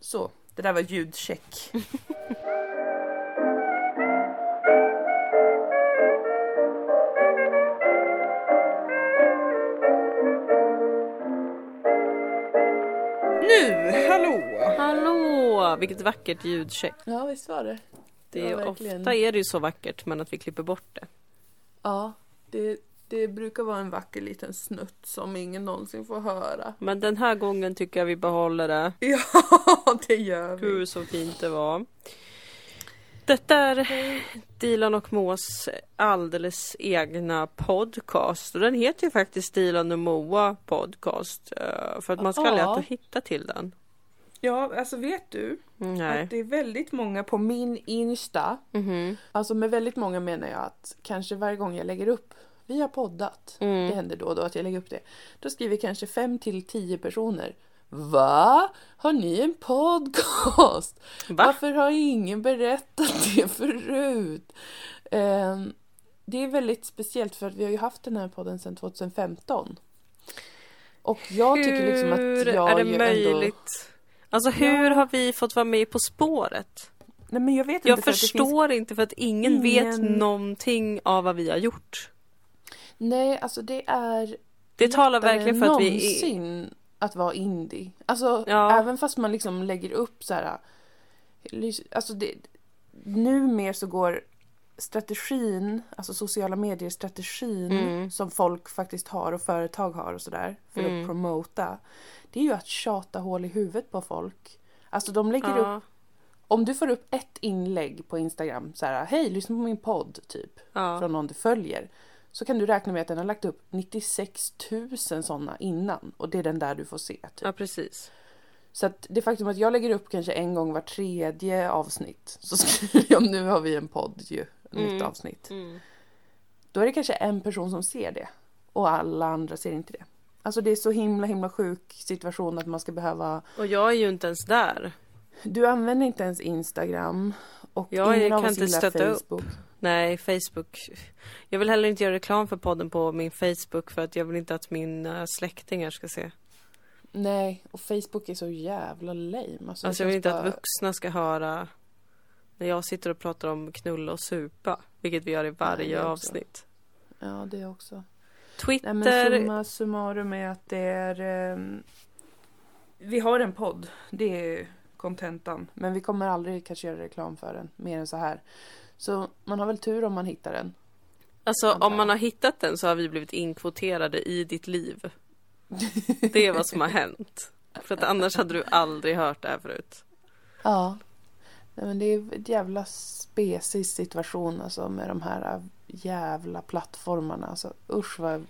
Så, det där var ljudcheck. Nu, hallå! Hallå! Vilket vackert ljudcheck. Ja, visst var det. Det Det är, var verkligen- Ofta är det ju så vackert men att vi klipper bort det. Ja, det, det brukar vara en vacker liten snutt som ingen någonsin får höra. Men den här gången tycker jag vi behåller det. Ja, det gör vi. Gud så fint det var. Detta är Dilan och Moas alldeles egna podcast. Och den heter ju faktiskt Dilan och Moa podcast. eh, För att man ska Ja. lätt att hitta till den. Ja, alltså vet du Mm, Nej. att det är väldigt många på min Insta. Mhm. Alltså med väldigt många menar jag att kanske varje gång jag lägger upp vi har poddat. Mm. Det händer då och då att jag lägger upp det. Då skriver kanske fem till tio personer. Va? Har ni en podcast? Va? Varför har ingen berättat det förut? Ehm, det är väldigt speciellt för att vi har ju haft den här podden sedan 2015. Och jag tycker liksom Hur att jag är det ju ändå... möjligt? Alltså hur Ja. har vi fått vara med På spåret? Nej men jag vet inte Jag för det finns förstår inte för att ingen, vet ingen- någonting av vad vi har gjort. Nej, alltså det är Det talar verkligen för att vi är... att vara indie. Alltså Ja. även fast man liksom lägger upp så här. Alltså det, nu mer så går strategin, alltså sociala medier-strategin Mm. som folk faktiskt har och företag har och sådär för Mm. att promota. Det är ju att tjata hål i huvudet på folk. Alltså de lägger upp, Ja, om du får upp ett inlägg på Instagram så här, hej lyssna på min podd typ ja. från någon du följer så kan du räkna med att den har lagt upp 96 000 sådana innan och det är den där du får se. Typ. ja, precis. Så att det faktum att jag lägger upp kanske en gång var tredje avsnitt så skriver jag nu har vi en podd ju, ett nytt Mm. avsnitt. Mm. Då är det kanske en person som ser det och alla andra ser inte det. Alltså det är så himla himla sjuk situation att man ska behöva Och jag är ju inte ens där. Du använder inte ens Instagram och Jag av kan oss inte stötta upp. Nej, Facebook. Jag vill heller inte göra reklam för podden på min Facebook för att jag vill inte att mina släktingar ska se. Nej, och Facebook är så jävla lame. Alltså, Alltså jag vill inte att bara- vuxna ska höra när jag sitter och pratar om knulla och supa. Vilket vi gör i varje också. avsnitt. Ja, det också. Nej, Twitter. men summa summarum är att det är... ehm, vi har en podd, det är kontentan. Men vi kommer aldrig kanske göra reklam för den, mer än så här. Så man har väl tur om man hittar den. Alltså om man har hittat den så har vi blivit inkvoterade i ditt liv. Det är vad som har hänt. För att annars hade du aldrig hört det här förut. Ja. Nej, men det är en jävla spesig situation alltså med de här äh, jävla plattformarna. Alltså usch vad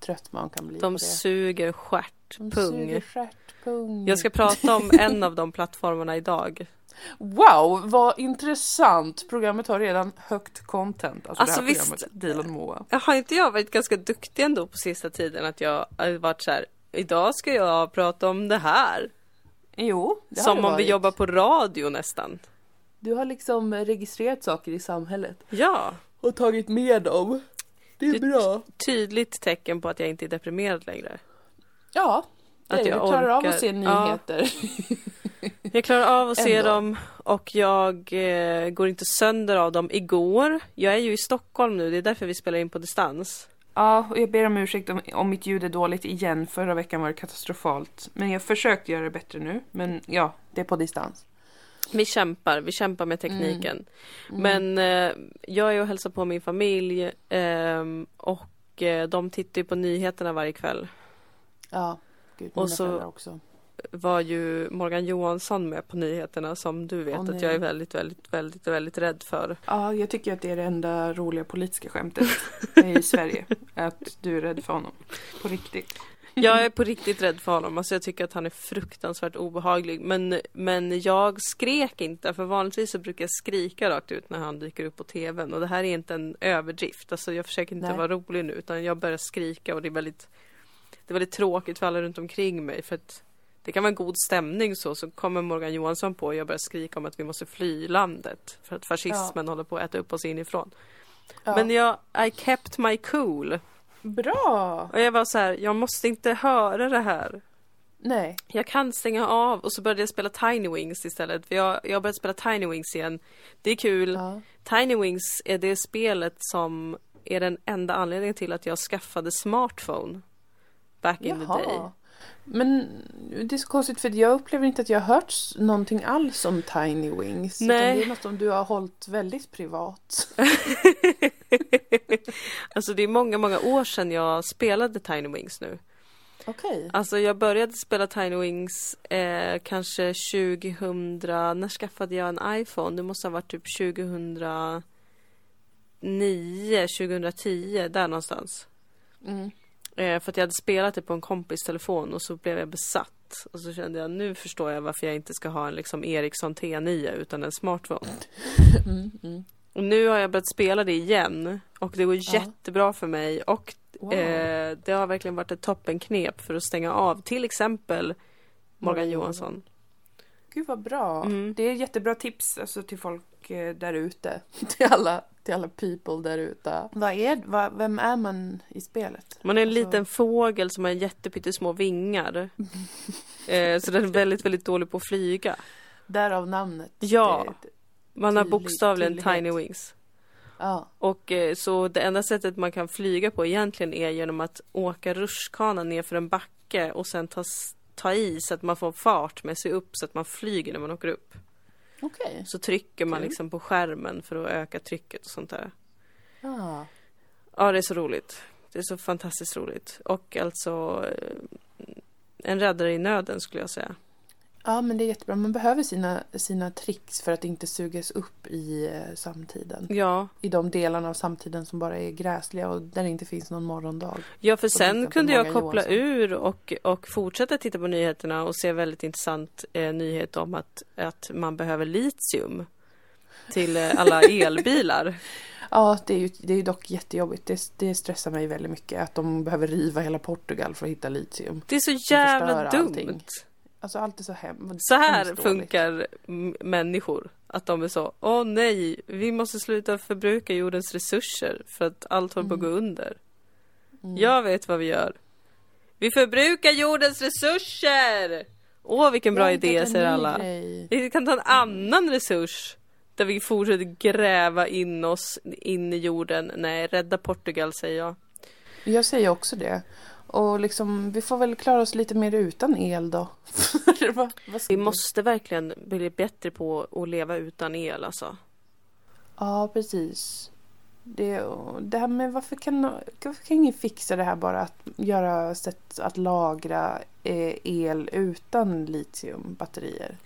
trött man kan bli De suger stjärt, De pung. suger stjärt, pung. Jag ska prata om en av de plattformarna idag. Wow, vad intressant! Programmet har redan högt content. Alltså, Alltså, det här visst. programmet, Dilan Moa. Har inte jag varit ganska duktig ändå på sista tiden att jag har varit så här. Idag ska jag prata om det här. Jo, det Som om vi varit. jobbar på radio nästan. Du har liksom registrerat saker i samhället Ja, och tagit med dem. Det är Det- bra. tydligt tecken på att jag inte är deprimerad längre. Ja, Att du jag klarar av orkar- att se Ja. nyheter. Jag klarar av att se dem och jag eh, går inte sönder av dem igår. Jag är ju i Stockholm nu, det är därför vi spelar in på distans. Ja, och jag ber om ursäkt om, om mitt ljud är dåligt igen. Förra veckan var det katastrofalt. Men jag försökte göra det bättre nu. Men ja, det är på distans. Vi kämpar, vi kämpar med tekniken. Mm. Men eh, jag är och hälsar på min familj ehm, och eh, de tittar ju på nyheterna varje kväll. Ja, gud, Och så-. Var ju Morgan Johansson med på nyheterna som du vet Åh, att jag är väldigt, väldigt, väldigt, väldigt rädd för. Ja, jag tycker att det är det enda roliga politiska skämtet i Sverige. Att du är rädd för honom. På riktigt. Jag är på riktigt rädd för honom. Alltså jag tycker att han är fruktansvärt obehaglig. Men, men jag skrek inte. För vanligtvis så brukar jag skrika rakt ut när han dyker upp på tvn. Och det här är inte en överdrift. Alltså jag försöker inte Nej. vara rolig nu. Utan jag börjar skrika och det är väldigt Det är väldigt tråkigt för alla runt omkring mig. För att det kan vara en god stämning så. Så kommer Morgan Johansson på och jag börjar skrika om att vi måste fly landet. För att fascismen håller på att äta upp oss inifrån. Ja. Men jag, I kept my cool. Bra! Och jag var så här, jag måste inte höra det här. Nej. Jag kan stänga av och så började jag spela Tiny Wings istället. För jag, jag har börjat spela Tiny Wings igen. Det är kul. Ja. Tiny Wings är det spelet som är den enda anledningen till att jag skaffade smartphone. Back in the day. Jaha. Men det är så konstigt för jag upplever inte att jag har hört någonting alls om Tiny Wings. Nej. Det är något som du har hållit väldigt privat. Alltså det är många, många år sedan jag spelade Tiny Wings nu. Okej. Alltså jag började spela Tiny Wings eh, kanske 2000, när skaffade jag en iPhone? Det måste ha varit typ 2009, 2010, där någonstans. Mm. Eh, för att jag hade spelat det på en kompis telefon och så blev jag besatt. Och så kände jag, nu förstår jag varför jag inte ska ha en liksom Ericsson T9 utan en smartphone. Mm, mm. Och nu har jag börjat spela det igen och det går Ja. jättebra för mig och Wow. eh, det har verkligen varit ett toppenknep för att stänga av till exempel Morgan Johansson. Gud vad bra. Mm. Det är jättebra tips alltså, till folk eh, där ute. till, alla, till alla people där ute. Vad är, vad, vem är man i spelet? Man är en Alltså- liten fågel som har jättepyttesmå vingar. eh, så den är väldigt, väldigt dålig på att flyga. Därav namnet. Ja. Man har bokstavligen tydlighet. tiny wings. ja. Och eh, så det enda sättet man kan flyga på egentligen är genom att åka rutschkana ner för en backe och sen ta, ta i så att man får fart med sig upp så att man flyger när man åker upp. Okej. Så trycker man liksom på skärmen för att öka trycket och sånt där. Ja. Ja, det är så roligt. Det är så fantastiskt roligt. Och alltså eh, en räddare i nöden skulle jag säga. Ja, men det är jättebra. Man behöver sina, sina tricks för att inte sugas upp i eh, samtiden. Ja, I de delarna av samtiden som bara är gräsliga och där det inte finns någon morgondag. ja för Som sen kunde jag koppla Johansson. ur och, och fortsätta titta på nyheterna och se väldigt intressant eh, nyhet om att, att man behöver litium till eh, alla elbilar. Ja, det är ju, det är dock jättejobbigt. Det, det stressar mig väldigt mycket att de behöver riva hela Portugal för att hitta litium. Det är så jävla dumt. allting. Alltså allt är så hemskt. Så här funkar människor. Att de är så, åh nej, vi måste sluta förbruka jordens resurser för att allt håller på att gå under. Mm. Jag vet vad vi gör. Vi förbrukar jordens resurser! Åh, vilken bra idé, säger alla. grej. Vi kan ta en annan resurs. Där vi fortsätter gräva in oss in i jorden. Nej, rädda Portugal säger jag. Jag säger också det. Och liksom, vi får väl klara oss lite mer utan el då. Vi måste verkligen bli bättre på att leva utan el alltså. Ja, precis. Det, det här med varför kan, varför kan ingen fixa det här bara att göra sätt att lagra eh, el utan litiumbatterier?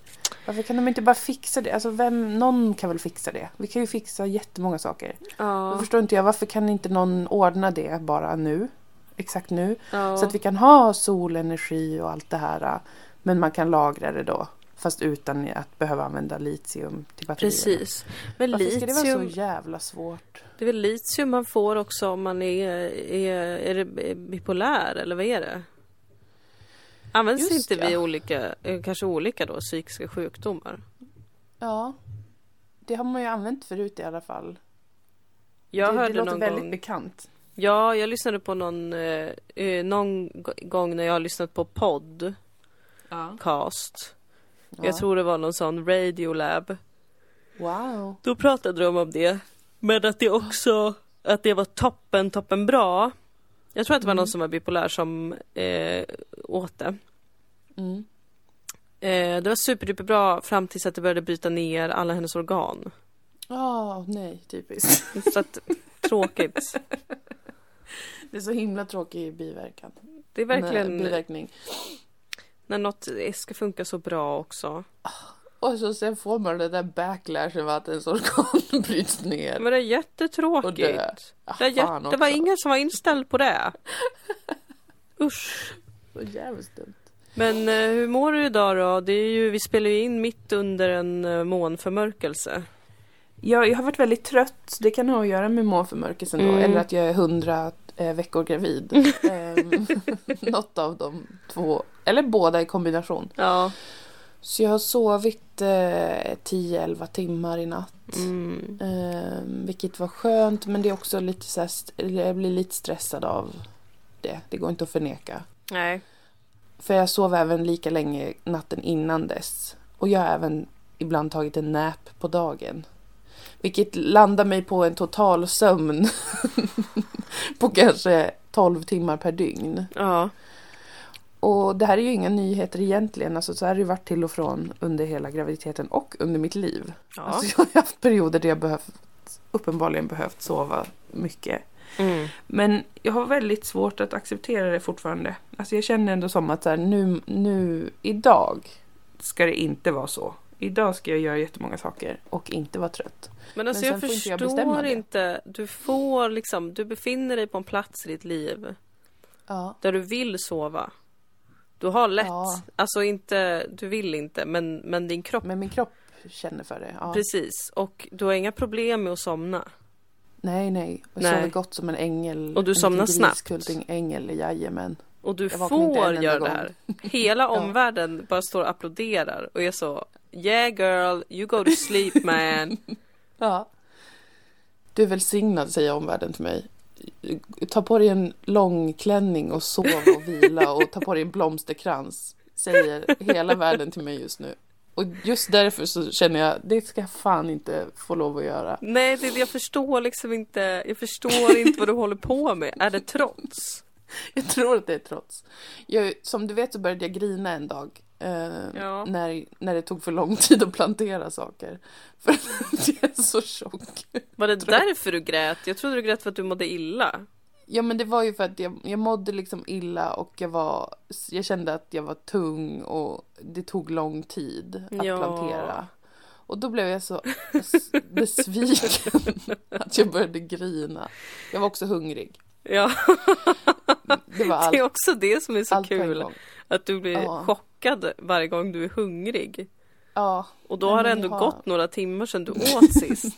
Varför kan de inte bara fixa det? Alltså vem, någon kan väl fixa det? Vi kan ju fixa jättemånga saker. Då Ja, förstår inte jag varför kan inte någon ordna det bara nu? Exakt nu. ja. Så att vi kan ha solenergi och allt det här. Men man kan lagra det då. Fast utan att behöva använda litium till batterierna. precis. Men Varför ska det vara så litium, jävla svårt? det är väl litium man får också om man är, är, är bipolär eller vad är det? Används Just inte ja. vid olika, eh, kanske olika då, psykiska sjukdomar? Ja. Det har man ju använt förut i alla fall. Jag det, hörde det låter någon väldigt gång bekant. Ja, jag lyssnade på någon, eh, eh, någon gång när jag har lyssnat på podd, Ja. cast. Ja. Jag tror det var någon sån radiolab. Wow. Då pratade de om det. Men att det också, att det var toppen, toppen bra. Jag tror att det var någon Mm. som var bipolär som eh, åt det. Mm. Eh, det var superduper bra fram tills att det började bryta ner alla hennes organ. Ja, nej, typiskt. Så att, tråkigt. Det är så himla tråkig biverkan. Det är verkligen Nej, biverkning. när något ska funka så bra också. Och så sen får man det där backlashen att ens organ bryts ner. Men det är jättetråkigt. dö. Ah, Det, är jätte, det var ingen som var inställd på det. Usch. Så jävligt dumt. Men eh, hur mår du idag då? Det är ju, vi spelar ju in mitt under en uh, månförmörkelse. Jag, jag har varit väldigt trött. Det kan ha att göra med månförmörkelsen då. Mm. Eller att jag är hundra eh, veckor gravid. Ehm, Något av de två. Eller båda i kombination. Ja. Så jag har sovit eh, 10-11 timmar i natt. Mm. Ehm, vilket var skönt. Men det är också lite så här, jag blir lite stressad av det. Det går inte att förneka. Nej. För jag sov även lika länge natten innan dess. Och jag har även ibland tagit en nap på dagen. Vilket landar mig på en total sömn på kanske 12 timmar per dygn. Ja. Och det här är ju inga nyheter egentligen. Alltså, så här har det varit till och från under hela graviditeten och under mitt liv. ja. Alltså, jag har haft perioder där jag behövt, uppenbarligen behövt sova mycket. Mm. Men jag har väldigt svårt att acceptera det fortfarande. Alltså jag känner ändå som att så här, nu, nu, idag ska det inte vara så. Idag ska jag göra jättemånga saker och inte vara trött. Men alltså Men jag jag förstår det. inte. Du får liksom, du befinner dig på en plats i ditt liv Ja. där du vill sova. Du har lätt, Ja. alltså inte, du vill inte, men, men din kropp, Men min kropp känner för det. Ja. precis. Och du har inga problem med att somna. Nej, nej. Jag Nej. sover gott som en ängel. Och du en somnar snabbt. griskulting-ängel, jajamän. Och du Jag en får göra det här. Hela omvärlden bara står och applåderar och är så Yeah girl, you go to sleep man. Ja. Du är välsignad, säger omvärlden till mig. Ta på dig en lång klänning och sov och vila och ta på dig en blomsterkrans. Säger hela världen till mig just nu. Och just därför så känner jag, det ska jag fan inte få lov att göra. Nej, det, jag förstår liksom inte. Jag förstår inte vad du håller på med. Är det trots? Jag tror att det är trots. Jag, som du vet så började jag grina en dag. Eh, Ja. när, när det tog för lång tid att plantera saker. För jag är så tjock. Var det därför du grät? Jag trodde du grät för att du mådde illa. Ja men det var ju för att jag, jag mådde liksom illa och jag var Jag kände att jag var tung och det tog lång tid att Ja. plantera. Och då blev jag så besviken att jag började grina. Jag var också hungrig. Ja, Det var allt, det är också det som är så kul. Att du blir Ja. chockad varje gång du är hungrig. Ja, Och då har det ändå har- gått några timmar sedan du åt sist.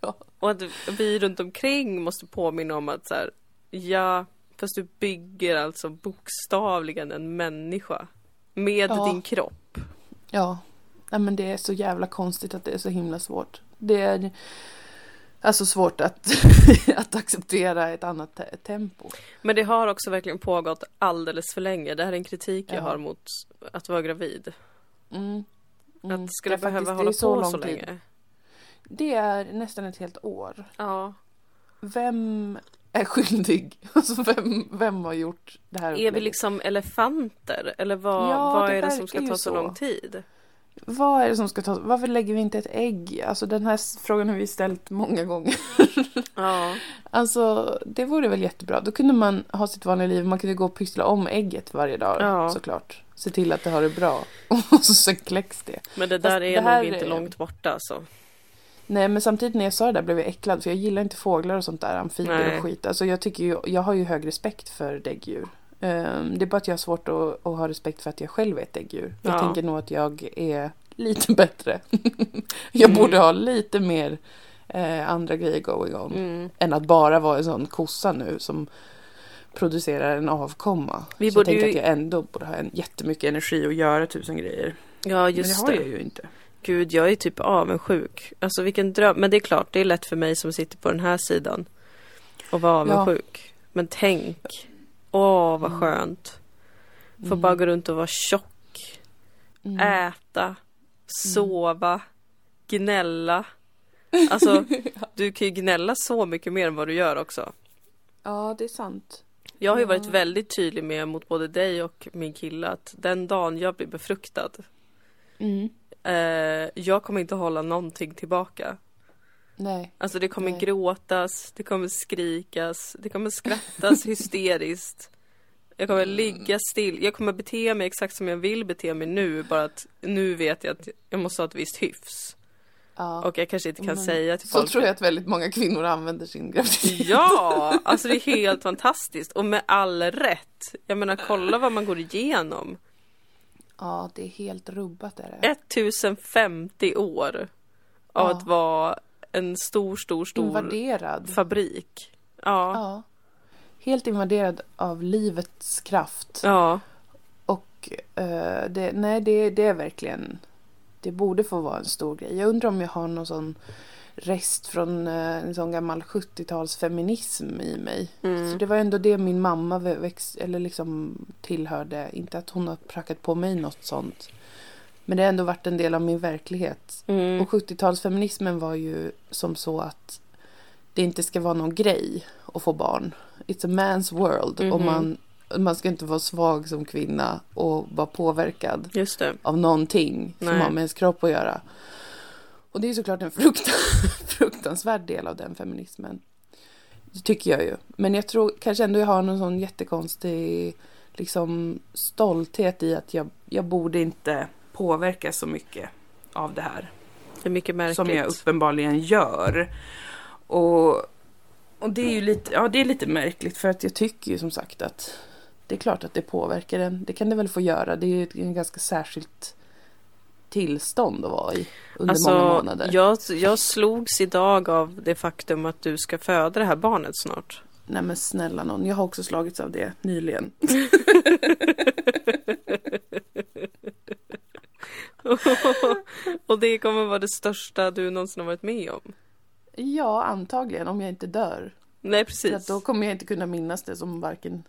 Ja. Och att vi runt omkring måste påminna om att så här, ja, fast du bygger alltså bokstavligen en människa. Med Ja. din kropp. ja. Nej, men det är så jävla konstigt att det är så himla svårt. Det är alltså svårt att, att acceptera ett annat te- tempo. Men det har också verkligen pågått alldeles för länge. Det här är en kritik jag Ja. har mot att vara gravid. Mm. Mm. Att faktiskt- behöva det hålla så på så tid. länge? Det är nästan ett helt år. Ja. Vem är skyldig? Alltså vem, vem har gjort det här Är vi liksom elefanter? Eller vad, Ja, vad det är det som ska ta så, så. lång tid? Vad är det som ska ta... Varför lägger vi inte ett ägg? Alltså den här frågan har vi ställt många gånger. Ja. Alltså det vore väl jättebra. Då kunde man ha sitt vanliga liv. Man kunde gå och pyssla om ägget varje dag Ja. såklart. Se till att det har det bra. Och så sen kläcks det. Men det Fast där är det här nog inte långt borta alltså. Nej men samtidigt när jag sa det där blev jag äcklad för jag gillar inte fåglar och sånt där, amfibier och skit. Alltså jag tycker ju, jag har ju hög respekt för däggdjur. Ehm, det är bara att jag har svårt att, att ha respekt för att jag själv är ett däggdjur. Jag Ja. tänker nog att jag är lite bättre. jag Mm. borde ha lite mer eh, andra grejer going on. Mm. Än att bara vara en sån kossa nu som producerar en avkomma. Vi Så jag borde tänker ju- att jag ändå borde ha en, jättemycket energi och göra tusen grejer. Ja Men det just har det. jag ju inte. Gud jag är typ avundsjuk. Alltså vilken dröm. Men det är klart det är lätt för mig som sitter på den här sidan. Att vara avundsjuk. Men tänk. Åh vad Mm. skönt. Få Mm. bara gå runt och vara tjock. Mm. Äta. Sova. Gnälla. Alltså du kan ju gnälla så mycket mer än vad du gör också. Ja, det är sant. Jag har ju varit väldigt tydlig med mot både dig och min kille att den dagen jag blir befruktad Mm. eh, jag kommer inte hålla någonting tillbaka. Nej. Alltså det kommer Nej. gråtas, det kommer skrikas, det kommer skrattas hysteriskt. Jag kommer Mm. ligga still, jag kommer bete mig exakt som jag vill bete mig nu bara att nu vet jag att jag måste ha ett visst hyfs. Ja. Och jag kanske inte kan Men säga till så folk tror jag att väldigt många kvinnor använder sin graviditet. Ja, alltså det är helt fantastiskt och med all rätt. Jag menar kolla vad man går igenom. Ja, det är helt rubbat är det. 1050 år av Ja. att vara en stor, stor, stor Invaderad. fabrik. Ja. Ja. Helt invaderad av livets kraft. Ja. Och eh, det, nej, det, det är verkligen... Det borde få vara en stor grej. Jag undrar om jag har någon sån rest från eh, en sån gammal 70-talsfeminism i mig. Så Mm. det var ändå det min mamma vä- väx, eller liksom tillhörde. Inte att hon har prackat på mig något sånt. Men det har ändå varit en del av min verklighet. Mm. Och 70-talsfeminismen var ju som så att det inte ska vara någon grej att få barn. It's a man's world. Och Mhm. man, man ska inte vara svag som kvinna och vara påverkad av någonting som Nej. har med ens kropp att göra. Och det är såklart en fruktan, fruktansvärd del av den feminismen. Det tycker jag ju. Men jag tror kanske ändå jag har någon sån jättekonstig liksom, stolthet i att jag, jag borde inte påverkas så mycket av det här. Det är mycket märkligt. Som jag uppenbarligen gör. Och, och det är ju lite, ja, det är lite märkligt för att jag tycker ju som sagt att det är klart att det påverkar en. Det kan det väl få göra. Det är ju ett en ganska särskilt tillstånd att vara i under många Alltså, månader. jag, jag slogs idag av det faktum att du ska föda det här barnet snart. Nej men snälla någon, jag har också slagits av det nyligen. och det kommer vara det största du någonsin har varit med om. Ja, antagligen om jag inte dör. Nej, att precis. då kommer jag inte kunna minnas det som varken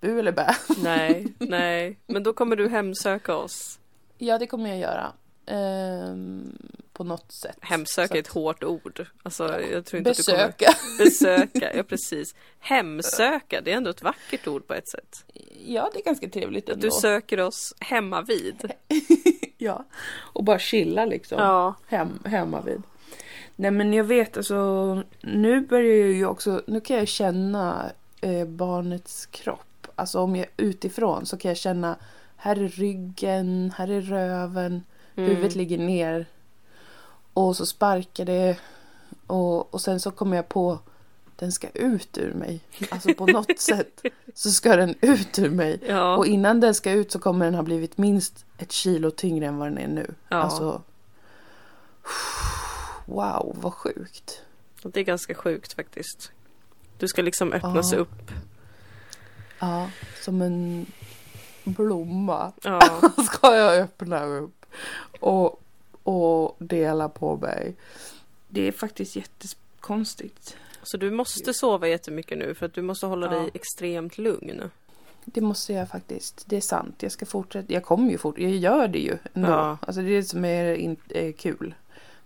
bu eller bä. Nej, nej. Men då kommer du hemsöka oss. Ja, det kommer jag göra. Ehm, på något sätt. Hemsöka är ett att- hårt ord. Alltså, jag tror inte att du Besöka. kommer besöka. Ja, precis. Hemsöka, det är ändå ett vackert ord på ett sätt. Ja, det är ganska trevligt Att ändå. du söker oss hemma vid. Ja, och bara chilla liksom. Ja. Hem, hemma vid. Nej men jag vet alltså, nu börjar jag ju också, nu kan jag känna eh, barnets kropp. Alltså om jag är utifrån så kan jag känna, här är ryggen, här är röven, Mm. huvudet ligger ner. Och så sparkar det. Och, och sen så kommer jag på, den ska ut ur mig. Alltså på något sätt så ska den ut ur mig. Ja. Och innan den ska ut så kommer den ha blivit minst ett kilo tyngre än vad den är nu. Ja. Alltså, wow, vad sjukt. Det är ganska sjukt faktiskt. Du ska liksom öppnas Ja. upp. Ja, som en blomma Ja. ska jag öppna upp och, och dela på mig. Det är faktiskt jättekonstigt. Så du måste sova jättemycket nu för att du måste hålla Ja. dig extremt lugn. Det måste jag faktiskt. Det är sant. Jag ska fortsätta. Jag kommer ju fort. Jag gör det ju ändå. Ja. Alltså det är det som är, in, är kul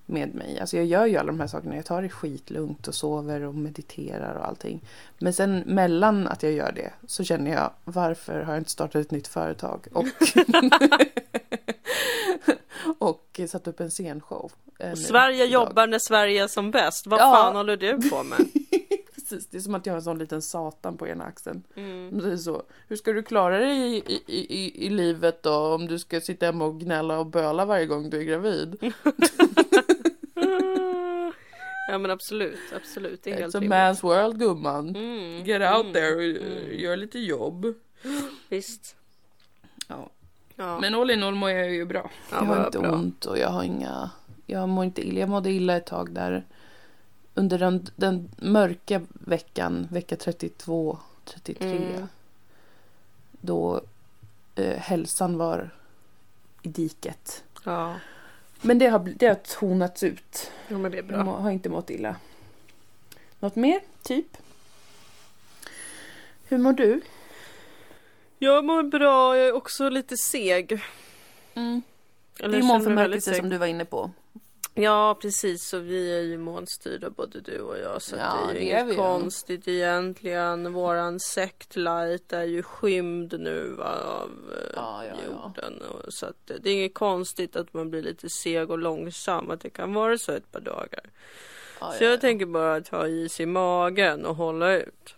med mig. Alltså jag gör ju alla de här sakerna. Jag tar det skitlugnt och sover och mediterar och allting. Men sen mellan att jag gör det så känner jag varför har jag inte startat ett nytt företag? Och, och satt upp en scenshow. eh, nu Sverige idag. jobbar när Sverige är som bäst. Vad Ja. fan håller du på med? Precis, det är som att jag har en sån liten satan på ena axeln. Mm. Det är så. Hur ska du klara dig i, i, i, i livet då om du ska sitta hemma och gnälla och böla varje gång du är gravid? Ja men absolut, absolut. Det är helt It's a rimligt. man's world gumman. Mm. Get out mm, there och mm. gör lite jobb. Visst. Ja. Ja. Men all in all mår jag ju bra. Ja, jag har inte bra. ont och jag har inga... Jag mår inte illa. Jag mådde illa ett tag där. Under den, den mörka veckan, vecka 32, 33. Mm. Då eh, hälsan var i diket. ja. Men det har, det har tonats ut. ja, men det är Jag bra. må, har inte mått illa. Något mer? Typ? Hur mår du? Jag mår bra, jag är också lite seg. Mm. Eller Det är månförmörkelse som du var inne på. Ja precis, så vi är ju månstyrda både du och jag så Ja, det är ju det är inget konstigt egentligen. Våran sektlight är ju skymd nu va, av eh, Ja, ja, jorden. Och, så att det är inget konstigt att man blir lite seg och långsam. Att det kan vara så ett par dagar. Så ja, jag ja. tänker bara ta is i magen och hålla ut.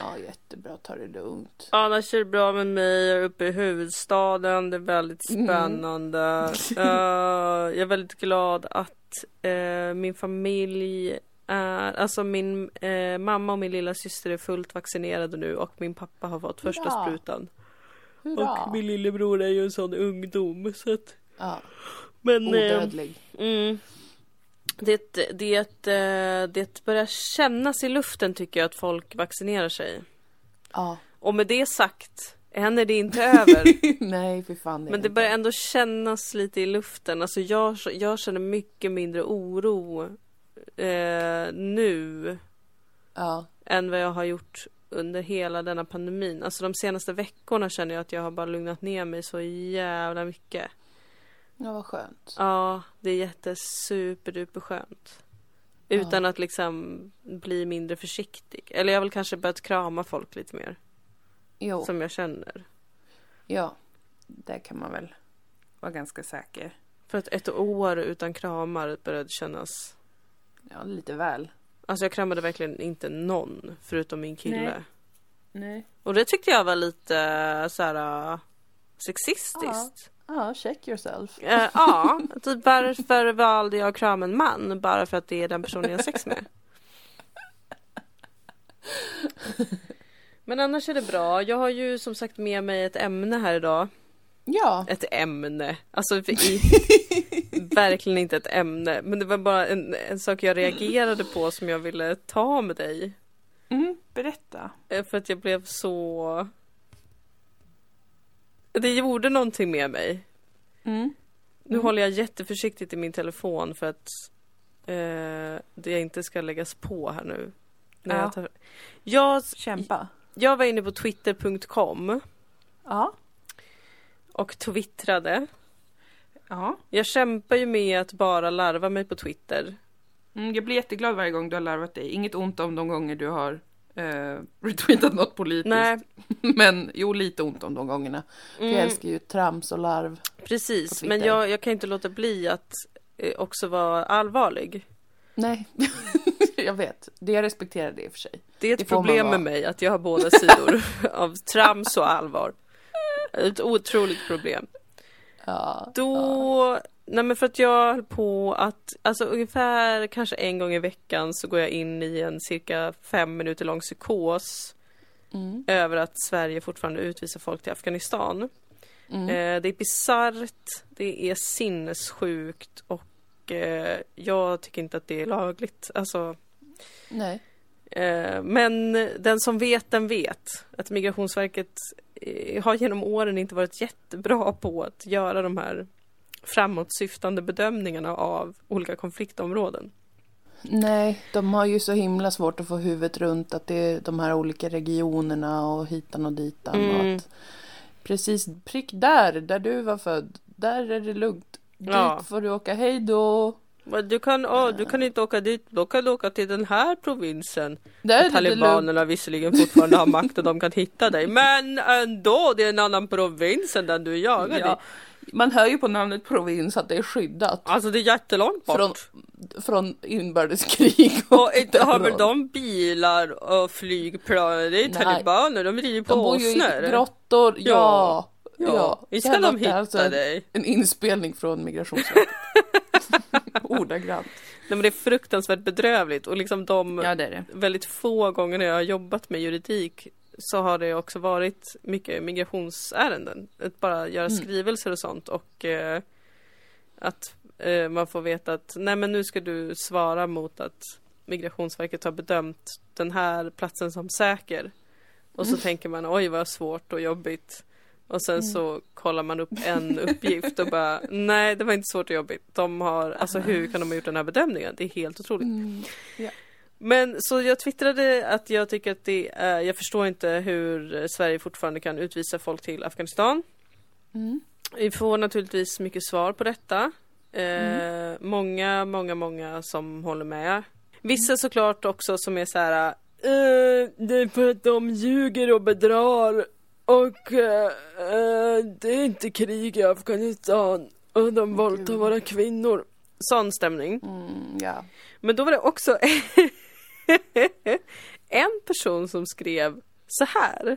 Ja, jättebra. Ta det lugnt. Annars är det bra med mig. Jag är uppe i huvudstaden. Det är väldigt Mm. spännande. Eh, jag är väldigt glad att eh, min familj är, alltså min eh, mamma och min lilla syster är fullt vaccinerade nu och min pappa har fått första Hurra. sprutan. Hurra! Och min lillebror är ju en sån ungdom så att, Ja, men odödlig. mm, det, det, eh, det börjar kännas i luften tycker jag att folk vaccinerar sig. Ja. Och med det sagt, än är det inte över. Nej, för fan. Men det inte. börjar ändå kännas lite i luften. Alltså jag, jag känner mycket mindre oro eh, nu Ja. än vad jag har gjort under hela denna pandemin. Alltså de senaste veckorna känner jag att jag har bara lugnat ner mig så jävla mycket. Ja, vad skönt. Ja, det är jättesuperduper skönt. Utan att liksom bli mindre försiktig. Eller jag har väl kanske börjat krama folk lite mer. Jo, Som jag känner. ja. Det kan man väl vara ganska säker. För att ett år utan kramar började kännas... Ja, lite väl. Alltså jag kramade verkligen inte någon förutom min kille. Nej. Nej. Och det tyckte jag var lite så här äh, sexistiskt. Ja, check yourself. Eh, ja, typ varför valde jag att krama en man? Bara för att det är den personen jag har sex med. Men annars är det bra. Jag har ju som sagt med mig ett ämne här idag. Ja. Ett ämne. Alltså i, verkligen inte ett ämne. Men det var bara en, en sak jag reagerade på som jag ville ta med dig. Mm, berätta. Eh, För att jag blev så... Det gjorde någonting med mig. Mm. Nu håller jag jätteförsiktigt i min telefon för att eh, det inte ska läggas på här nu. När Ja. jag, tar... jag, Kämpa. jag var inne på twitter.com Ja. och twittrade. Ja. Jag kämpar ju med att bara larva mig på Twitter. Mm, jag blir jätteglad varje gång du har larvat dig. Inget ont om de gånger du har eh, retweetat något politiskt. Nej, Men jo, lite ont om de gångerna. För jag mm, älskar ju trams och larv. precis. Men jag, jag kan inte låta bli att eh, också vara allvarlig. Nej, jag vet. Det jag respekterar det i och för sig. Det är ett Det problem med mig att jag har båda sidor av trams och allvar. Ett otroligt problem. Ja. Då, nej men för att jag höll på att, alltså ungefär kanske en gång i veckan så går jag in i en cirka fem minuter lång psykos Mm. över att Sverige fortfarande utvisar folk till Afghanistan. Mm. Eh, det är bisarrt, det är sinnessjukt och eh, jag tycker inte att det är lagligt. Alltså, Nej. Eh, Men den som vet, den vet. Att Migrationsverket eh, har genom åren inte varit jättebra på att göra de här framåtsyftande bedömningarna av olika konfliktområden. Nej, de har ju så himla svårt att få huvudet runt att det är de här olika regionerna och hitan och ditan. Och Mm. att precis prick där, där du var född, där är det lugnt. Ja. Dit får du åka, hej då. Du kan, åh, du kan inte åka dit, då kan du åka till den här provinsen. Där. Talibanerna visserligen fortfarande har makt och de kan hitta dig. Men ändå, det är en annan provins än den du jagar i. Man hör ju på namnet provins att det är skyddat Alltså det är jättelångt bort. från, från inbördeskrig. Och inte har väl de bilar och flygplan, det är Nej. talibaner, de rider på De bor ju i åsnor. grottor, ja. Ja, ja. Visst ska de hitta alltså en, dig. en inspelning från Migrationsverket. Ordagrant. Nej men det är fruktansvärt bedrövligt och liksom de Ja, det det. väldigt få gånger när jag har jobbat med juridik så har det också varit mycket migrationsärenden. Att bara göra Mm. skrivelser och sånt och eh, att eh, man får veta att nej men nu ska du svara mot att Migrationsverket har bedömt den här platsen som säker. Och så tänker man oj vad svårt och jobbigt. Och sen så kollar man upp en uppgift och bara nej det var inte svårt och jobbigt. De har, alltså hur kan de ha gjort den här bedömningen? Det är helt otroligt. Mm. Men så jag twittrade att jag tycker att det är, jag förstår inte hur Sverige fortfarande kan utvisa folk till Afghanistan. Mm. Vi får naturligtvis mycket svar på detta. Eh, Mm. Många, många, många som håller med. Vissa såklart också som är så här. Eh, det är för att de ljuger och bedrar. Och eh, eh, det är inte krig i Afghanistan. Och de våldtar våra kvinnor. Sån stämning. Mm, ja. Men då var det också en person som skrev så här.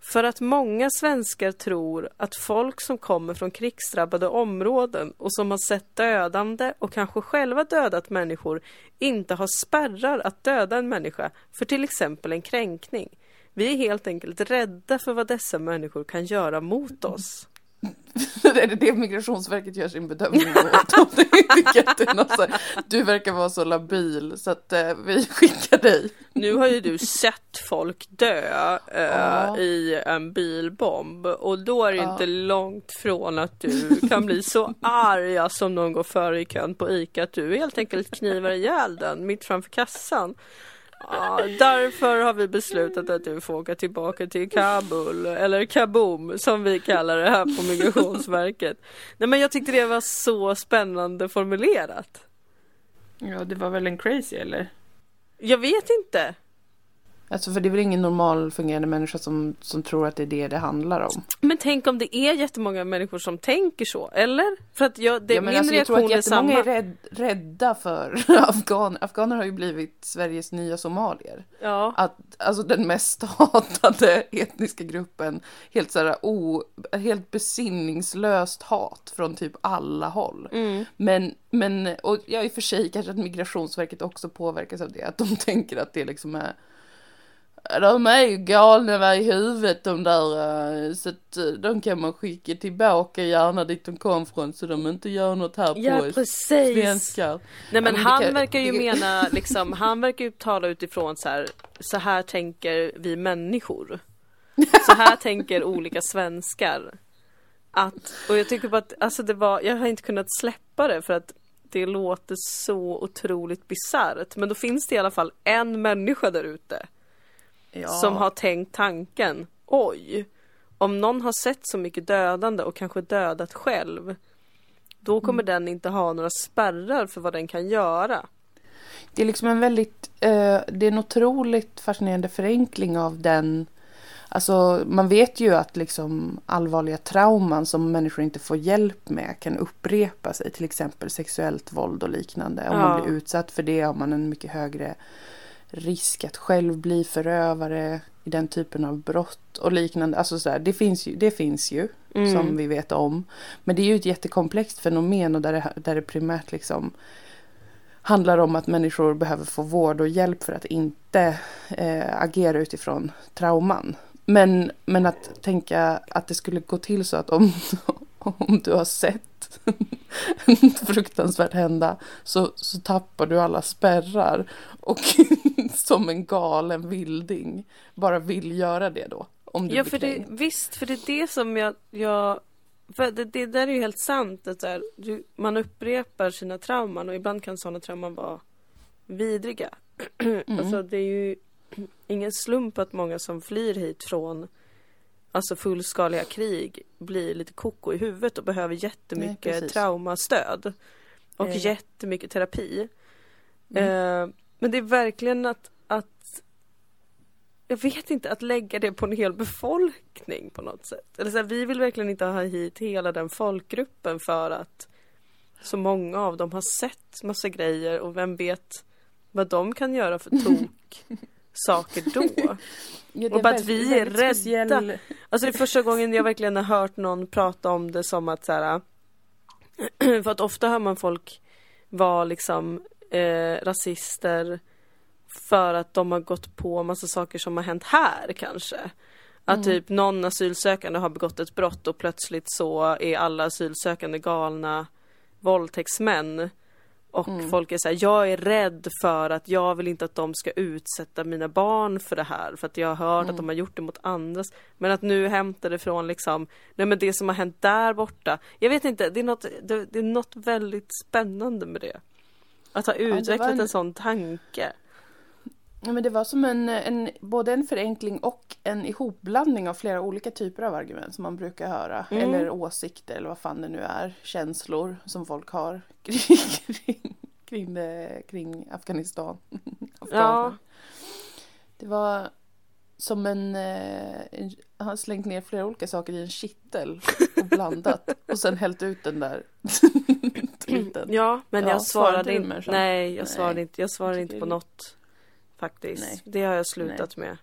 För att många svenskar tror att folk som kommer från krigsdrabbade områden och som har sett dödande och kanske själva dödat människor inte har spärrar att döda en människa för till exempel en kränkning. Vi är helt enkelt rädda för vad dessa människor kan göra mot oss. det är det Migrationsverket gör sin bedömning åt. Det det du verkar vara så labil så att eh, vi skickar dig. Nu har ju du sett folk dö eh, Ja. i en bilbomb och då är det Ja. inte långt från att du kan bli så arg som någon går före i kön på ICA att du helt enkelt knivar ihjäl den mitt framför kassan. Ja, därför har vi beslutat att du får åka tillbaka till Kabul eller Kaboom som vi kallar det här på Migrationsverket. Nej men jag tyckte det var så spännande formulerat. Ja, det var väl en crazy eller? Jag vet inte. Alltså för det är väl ingen normal fungerande människa som, som tror att det är det det handlar om. Men tänk om det är jättemånga människor som tänker så, eller? För att jag, det, ja, min alltså, jag tror reaktion att är samma. jättemånga är rädd, rädda för afghaner. Afghaner har ju blivit Sveriges nya somalier. Ja. Att, alltså den mest hatade etniska gruppen. Helt såhär o, helt besinningslöst hat från typ alla håll. Mm. Men, men, och ja, i och för sig kanske att Migrationsverket också påverkas av det. Att de tänker att det liksom är de är ju galna i huvudet de där, eh, så att eh, de kan man skicka tillbaka gärna dit de kom från så de inte gör något här Ja, på precis. svenskar. Nej men men han kan- verkar ju mena liksom, han verkar ju tala utifrån så här, så här tänker vi människor. Så här tänker olika svenskar. Att, och jag tycker bara att, alltså det var, jag har inte kunnat släppa det för att det låter så otroligt bisarrt. Men då finns det i alla fall en människa där ute Ja. som har tänkt tanken, oj, om någon har sett så mycket dödande och kanske dödat själv, då kommer den inte ha några spärrar för vad den kan göra. Det är liksom en väldigt, eh, det är en otroligt fascinerande förenkling av den Alltså man vet ju att liksom allvarliga trauman som människor inte får hjälp med kan upprepa sig. Till exempel sexuellt våld och liknande. Om Ja. man blir utsatt för det har man en mycket högre risk att själv bli förövare i den typen av brott och liknande. Alltså så här, det finns ju, det finns ju Mm. som vi vet om. Men det är ju ett jättekomplext fenomen och där det, där det primärt liksom handlar om att människor behöver få vård och hjälp för att inte eh, agera utifrån trauman. Men, men att tänka att det skulle gå till så att om, om du har sett fruktansvärt hända så, så tappar du alla spärrar och som en galen vilding bara vill göra det då. Om du Ja, för det, visst, för det är det som jag... jag för det, det där är ju helt sant. Att här, du, man upprepar sina trauman och ibland kan sådana trauman vara vidriga. Mm. Alltså det är ju ingen slump att många som flyr hit från alltså fullskaliga krig blir lite koko i huvudet och behöver Nej, jättemycket precis. traumastöd. Och Eh. jättemycket terapi. Mm. Eh, men det är verkligen att, att jag vet inte, att lägga det på en hel befolkning på något sätt. Eller så här, vi vill verkligen inte ha hit hela den folkgruppen för att så många av dem har sett massa grejer och vem vet vad de kan göra för tok saker då. Ja, och bara att vi är väldigt speciell- rädda. Alltså det är första gången jag verkligen har hört någon prata om det som att så här, För att ofta hör man folk vara liksom eh, rasister för att de har gått på massa saker som har hänt här kanske. Att Mm. typ någon asylsökande har begått ett brott och plötsligt så är alla asylsökande galna våldtäktsmän. Och Mm. folk är så här, jag är rädd för att jag vill inte att de ska utsätta mina barn för det här. För att jag har hört Mm. att de har gjort det mot andras. Men att nu hämta det från liksom, nej men det som har hänt där borta. Jag vet inte, det är något, det, det är något väldigt spännande med det. Att ha utvecklat en- en sån tanke. Ja, men det var som en, en, både en förenkling och en ihopblandning av flera olika typer av argument som man brukar höra. Mm. Eller åsikter eller vad fan det nu är. Känslor som folk har kring, kring, kring, det, kring Afghanistan. Afghaner. Det var som en, eh, en... Han har slängt ner flera olika saker i en kittel och blandat. och sen hällt ut den där tweeten. Ja, men Ja, jag svarade inte. Nej, jag svarade inte. Jag svarade inte på något. Faktiskt. Nej. Det har jag slutat med.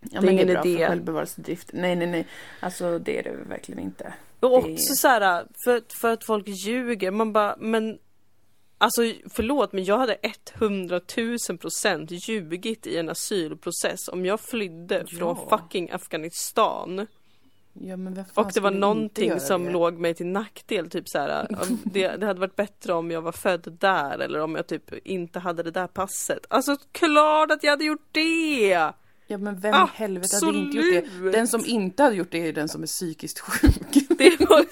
Ja, är men ingen det är bra idé. för självbevarelsedrift. Nej, nej, nej. Alltså det är det verkligen inte. Och Det- också så här, för, för att folk ljuger. Man bara, men Alltså förlåt men jag hade 100 000 procent ljugit i en asylprocess om jag flydde Ja. från fucking Afghanistan Ja, Och det var någonting som det? låg mig till nackdel, typ så här. Det, det hade varit bättre om jag var född där eller om jag typ inte hade det där passet. Alltså klart att jag hade gjort det! Ja men vem i helvete hade inte gjort det? Den som inte hade gjort det är den som är psykiskt sjuk. Det var,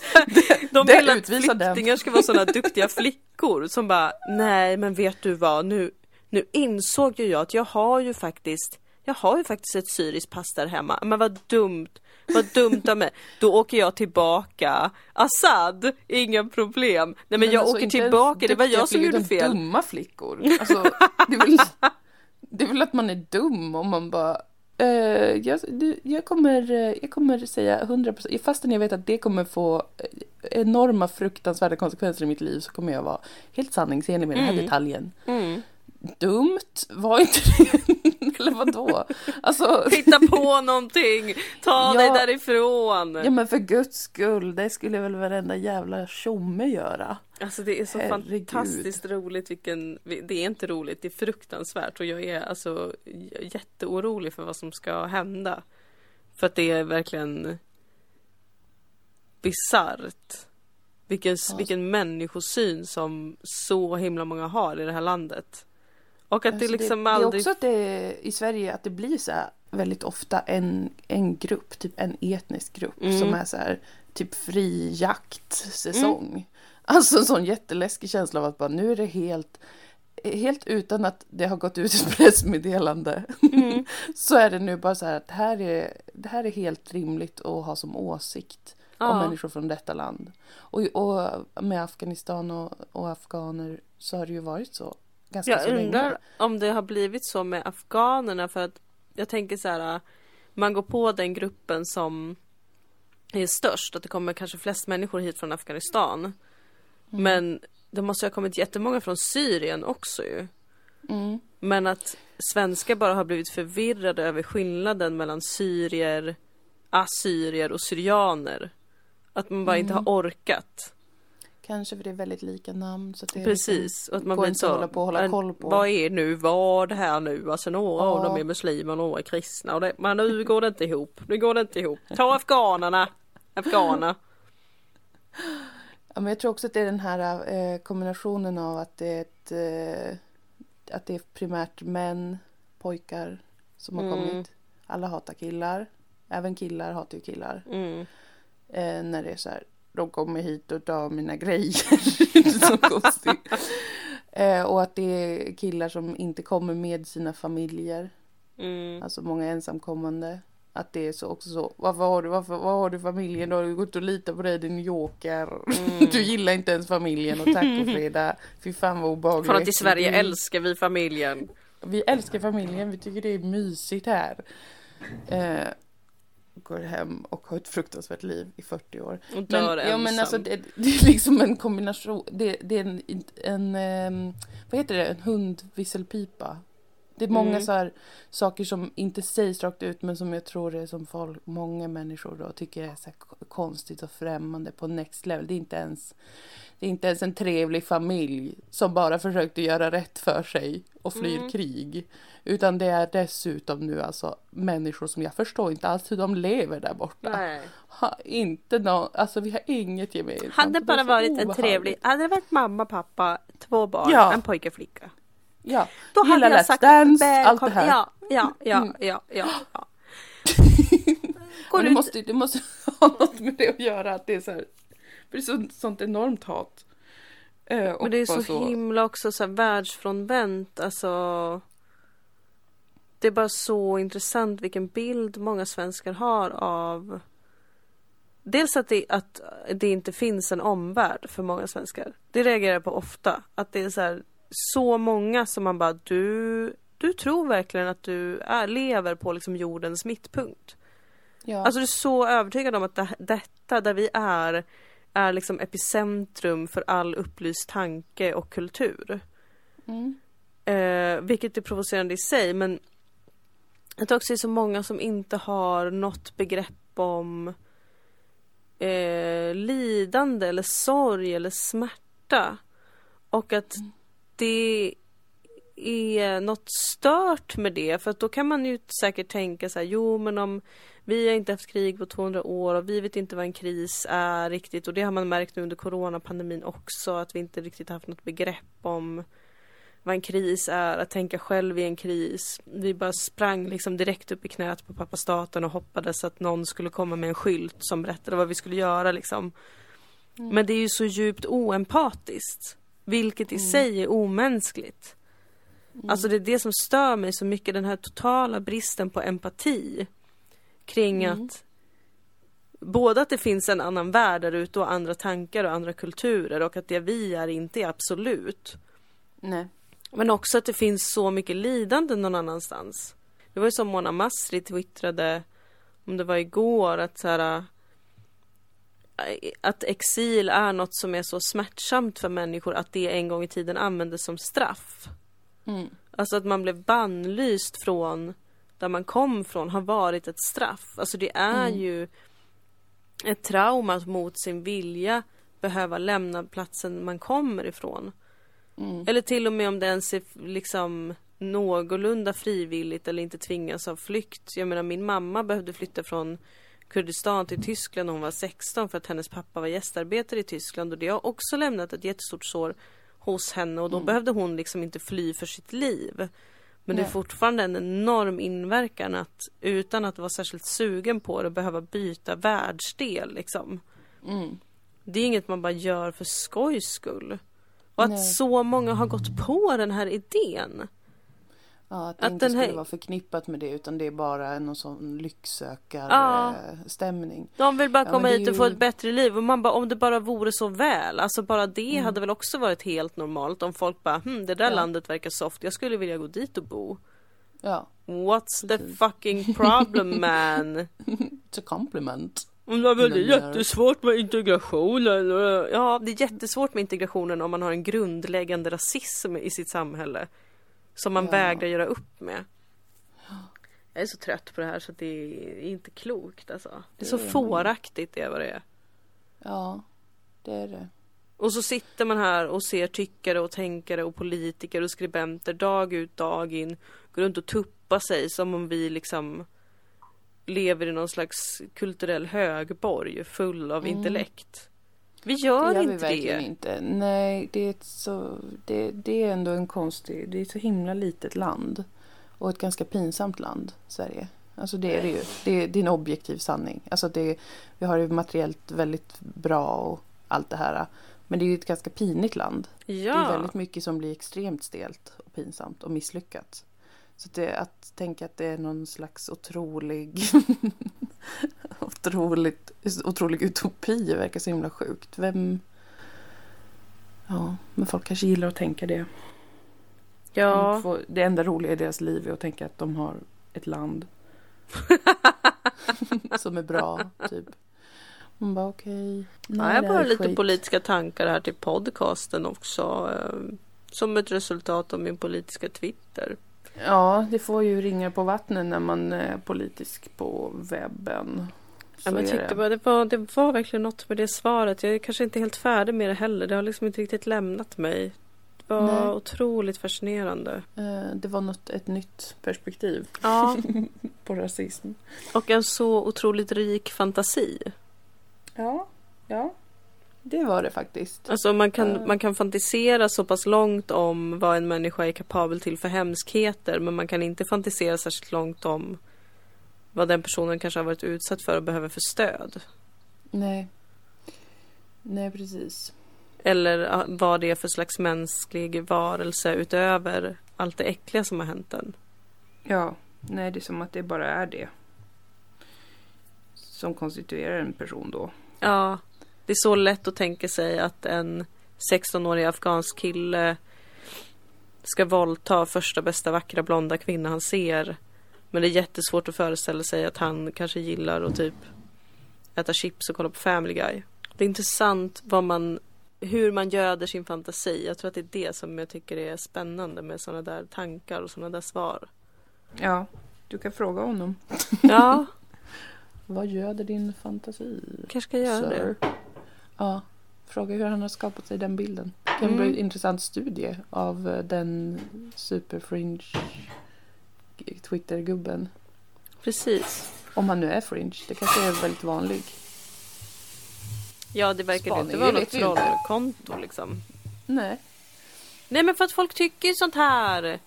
de vill att den. flyktingar ska vara sådana duktiga flickor som bara Nej men vet du vad nu, nu insåg ju jag att jag har ju faktiskt Jag har ju faktiskt ett syriskt pass där hemma. Men vad dumt Vad dumt av mig. Då åker jag tillbaka. Assad, inga problem. Nej men, jag alltså, åker tillbaka, det var jag som gjorde fel. dumma flickor. Alltså, det, är väl, det är väl att man är dum om man bara eh, jag, du, jag, kommer, eh, jag kommer säga 100% fastän jag vet att det kommer få eh, enorma fruktansvärda konsekvenser i mitt liv så kommer jag vara helt sanningsenlig med den här Mm. detaljen. Mm. Dumt, var inte det? Eller vadå? Alltså, Hitta på någonting, ta Ja. dig därifrån. ja men för guds skull, det skulle väl varenda jävla tjomme göra. Alltså det är så Herregud. fantastiskt roligt vilken, det är inte roligt, det är fruktansvärt och jag är alltså jätteorolig för vad som ska hända. För att det är verkligen bisarrt. Vilken, vilken människosyn som så himla många har i det här landet. Och att Alltså, det liksom det, aldrig... Det är också att det i Sverige att det blir så här väldigt ofta en, en grupp, typ en etnisk grupp Mm. som är så här typ fri jaktsäsong. Alltså en sån jätteläskig känsla av att bara nu är det helt Helt utan att det har gått ut ett pressmeddelande Mm. så är det nu bara så här att det här är, det här är helt rimligt att ha som åsikt om Ja. människor från detta land. Och, och med Afghanistan och, och afghaner så har det ju varit så ganska Jag så länge. undrar om det har blivit så med afghanerna för att jag tänker så här. Man går på den gruppen som är störst, att det kommer kanske flest människor hit från Afghanistan. Mm. Men det måste ha kommit jättemånga från Syrien också ju. Mm. Men att svenskar bara har blivit förvirrade över skillnaden mellan syrier, assyrier och syrianer. Att man bara inte Mm. har orkat. Kanske för det är väldigt lika namn. Så det är Precis, och att man blir inte så. hålla på hålla koll på. Vad är nu vad här nu? Alltså några av Ja. dem är muslimer och några är kristna. Och det, men nu går det inte ihop. Nu går det inte ihop. Ta afghanerna. Afghaner. Ja, men jag tror också att det är den här eh, kombinationen av att det är ett, eh, att det är primärt män, pojkar som har Mm. kommit. Alla hatar killar. Även killar hatar ju killar. Mm. Eh, när det är så här, de kommer hit och tar mina grejer. Så konstigt. Eh, och att det är killar som inte kommer med sina familjer. Mm. Alltså många ensamkommande. Att det är så också så. Varför har du, varför, vad har du familjen? Du har ju gått och litat på dig din joker. Mm. Du gillar inte ens familjen och tack och fredag. Fy fan vad obehagligt. För att i Sverige Vi- älskar vi familjen. Vi älskar familjen. Vi tycker det är mysigt här. Eh, går hem och har ett fruktansvärt liv i 40 år. Och dör Men, ja, men ensam. alltså, det, det är liksom en kombination. Det, det är en, en ehm, vad heter det, en hundvisselpipa. Det är många Mm. så här saker som inte sägs rakt ut men som jag tror är som folk, många människor då tycker är så konstigt och främmande på next level. Det är inte ens, det är inte ens en trevlig familj som bara försökte göra rätt för sig och flyr Mm. krig. Utan det är dessutom nu alltså människor som jag förstår inte alls hur de lever där borta. Nej. Ha, inte nå, alltså vi har inget gemensamt. Hade Det bara varit en obehagligt. trevlig, hade det varit mamma, pappa, två barn, Ja. en pojke och flicka. Ja, Då Gillar hade jag sagt Dance, allt det här. Ja, ja, ja, Mm. ja, ja. ja. Går ut. måste, det måste ha något med det att göra att det är så här, för det är så, sånt enormt hat. Eh, och Men det är bara så, himla också så här världsfrånvänt, alltså. Det är bara så intressant vilken bild många svenskar har av Dels att det, att det inte finns en omvärld för många svenskar. Det reagerar jag på ofta. Att det är så här, så många som man bara du, du tror verkligen att du är, lever på liksom jordens mittpunkt. Ja. Alltså du är så övertygad om att det, detta där vi är är liksom epicentrum för all upplyst tanke och kultur. mm. Eh, vilket är provocerande i sig men jag tror också det är så många som inte har något begrepp om eh, lidande eller sorg eller smärta. Och att det är något stört med det för att då kan man ju säkert tänka så här, jo men om vi har inte haft krig på 200 år och vi vet inte vad en kris är riktigt och det har man märkt nu under coronapandemin också att vi inte riktigt haft något begrepp om vad en kris är, att tänka själv i en kris. Vi bara sprang liksom direkt upp i knät på pappa staten och hoppades att någon skulle komma med en skylt som berättade vad vi skulle göra liksom. Mm. Men det är ju så djupt oempatiskt. Vilket i mm. sig är omänskligt. Mm. Alltså det är det som stör mig så mycket, den här totala bristen på empati. Kring mm. att både att det finns en annan värld där ute och andra tankar och andra kulturer och att det vi är inte är absolut. Nej. Men också att det finns så mycket lidande någon annanstans. Det var ju som Mona Masri twittrade, om det var igår, att så här, att exil är något som är så smärtsamt för människor att det en gång i tiden användes som straff. Mm. Alltså att man blev bannlyst från där man kom från har varit ett straff. Alltså det är mm. ju ett trauma att mot sin vilja behöva lämna platsen man kommer ifrån. Mm. Eller till och med om det ens är liksom någorlunda frivilligt eller inte tvingas av flykt. Jag menar min mamma behövde flytta från Kurdistan till Tyskland när hon var 16 för att hennes pappa var gästarbetare i Tyskland och det har också lämnat ett jättestort sår hos henne och då mm. behövde hon liksom inte fly för sitt liv. Men det är fortfarande en enorm inverkan att utan att vara särskilt sugen på det behöva byta världsdel liksom. Mm. Det är inget man bara gör för skojs skull. Och att Nej. så många har gått på den här idén. Ja, att det att inte skulle här... vara förknippat med det utan det är bara någon sån lycksökarstämning. Ja. De vill bara komma hit och ju... få ett bättre liv och man bara om det bara vore så väl. Alltså bara det mm. hade väl också varit helt normalt om folk bara hm det där ja. landet verkar soft jag skulle vilja gå dit och bo. Ja. What's the fucking problem man? It's a compliment. Det är jättesvårt med integrationen. Ja, det är jättesvårt med integrationen om man har en grundläggande rasism i sitt samhälle. Som man ja. vägrar göra upp med. Jag är så trött på det här så det är inte klokt alltså. Det är så fåraktigt det är vad det är. Ja, det är det. Och så sitter man här och ser tyckare och tänkare och politiker och skribenter dag ut dag in. Går runt och tuppar sig som om vi liksom lever i någon slags kulturell högborg full av mm. intellekt. Vi gör, det gör inte vi verkligen det. Inte. Nej, det är, så, det, det är ändå en konstig... Det är ett så himla litet land. Och ett ganska pinsamt land, Sverige. Alltså det är det ju. Det det är en objektiv sanning. Alltså det, vi har det materiellt väldigt bra och allt det här. Men det är ju ett ganska pinigt land. Ja. Det är väldigt mycket som blir extremt stelt och pinsamt och misslyckat. Så det, att tänka att det är någon slags otrolig otroligt, otrolig utopi verkar så himla sjukt. Vem... Ja, men folk kanske gillar att tänka det. Ja. Får, det enda roliga i deras liv är att tänka att de har ett land. som är bra, typ. Man bara okej. Okay. Ja, jag har bara lite skit. politiska tankar här till podcasten också. Eh, som ett resultat av min politiska Twitter. Ja, det får ju ringa på vattnet när man är politisk på webben. Ja, men tyckte bara det var, det var verkligen något med det svaret. Jag är kanske inte helt färdig med det heller. Det har liksom inte riktigt lämnat mig. Det var Nej. otroligt fascinerande. Eh, det var något, ett nytt perspektiv ja. på rasism. Och en så otroligt rik fantasi. Ja, ja. Det var det faktiskt. Alltså man kan, uh. man kan fantisera så pass långt om vad en människa är kapabel till för hemskheter men man kan inte fantisera särskilt långt om vad den personen kanske har varit utsatt för och behöver för stöd. Nej. Nej, precis. Eller vad det är för slags mänsklig varelse utöver allt det äckliga som har hänt den. Ja, nej det är som att det bara är det. Som konstituerar en person då. Ja, det är så lätt att tänka sig att en 16-årig afghansk kille ska våldta första bästa vackra blonda kvinna han ser. Men det är jättesvårt att föreställa sig att han kanske gillar att typ äta chips och kolla på Family Guy. Det är intressant vad man, hur man göder sin fantasi. Jag tror att det är det som jag tycker är spännande med sådana där tankar och sådana där svar. Ja, du kan fråga honom. Ja. vad göder din fantasi? Kanske ska göra sir? det. Ja, fråga hur han har skapat sig den bilden. Det kan mm. bli en intressant studie av eh, den superfringe Twitter-gubben. Precis. Om han nu är fringe. Det kanske är väldigt vanlig. Ja, det verkar Spaning, inte vara något trollkonto liksom. Nej. Nej, men för att folk tycker sånt här.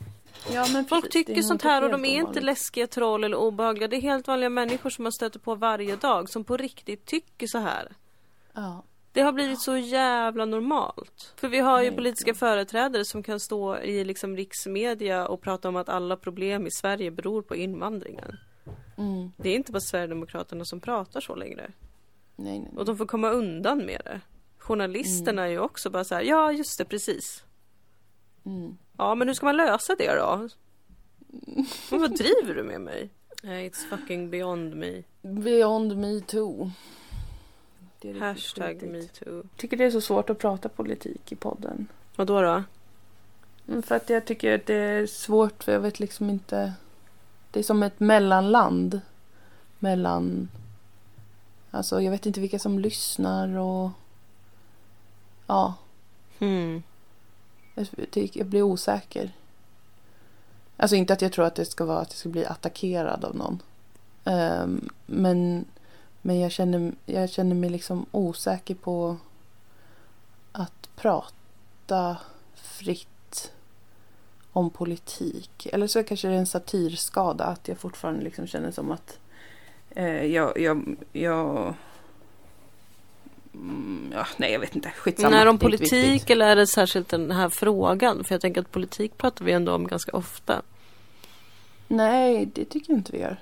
Ja, Folk precis, tycker sånt här och de är inte läskiga troll eller obehagliga. Det är helt vanliga människor som man stöter på varje dag som på riktigt tycker så här. Ja. Det har blivit så jävla normalt. För vi har ju politiska företrädare som kan stå i liksom riksmedia och prata om att alla problem i Sverige beror på invandringen. Mm. Det är inte bara Sverigedemokraterna som pratar så längre. Nej, nej, nej. Och de får komma undan med det. Journalisterna är ju också bara så här, ja just det, precis. Mm. Ja, men hur ska man lösa det då? Men vad driver du med mig? Nej, it's fucking beyond me. Beyond me too. Det är Hashtag metoo. Jag tycker det är så svårt att prata politik i podden. Vad då då? Mm, För att jag tycker att det är svårt för jag vet liksom inte. Det är som ett mellanland. Mellan. Alltså jag vet inte vilka som lyssnar och. Ja, Hmm. jag, tycker- jag blir osäker. Alltså inte att jag tror att det ska vara att jag ska bli attackerad av någon. Ehm, men men jag, känner, jag känner mig liksom osäker på att prata fritt om politik. Eller så kanske det är en satirskada att jag fortfarande liksom känner som att eh, jag, jag, jag mm, ja, nej jag vet inte, skitsamma. Men är det om inte viktigt. politik eller är det särskilt den här frågan? För jag tänker att politik pratar vi ändå om ganska ofta. Nej, det tycker jag inte vi gör.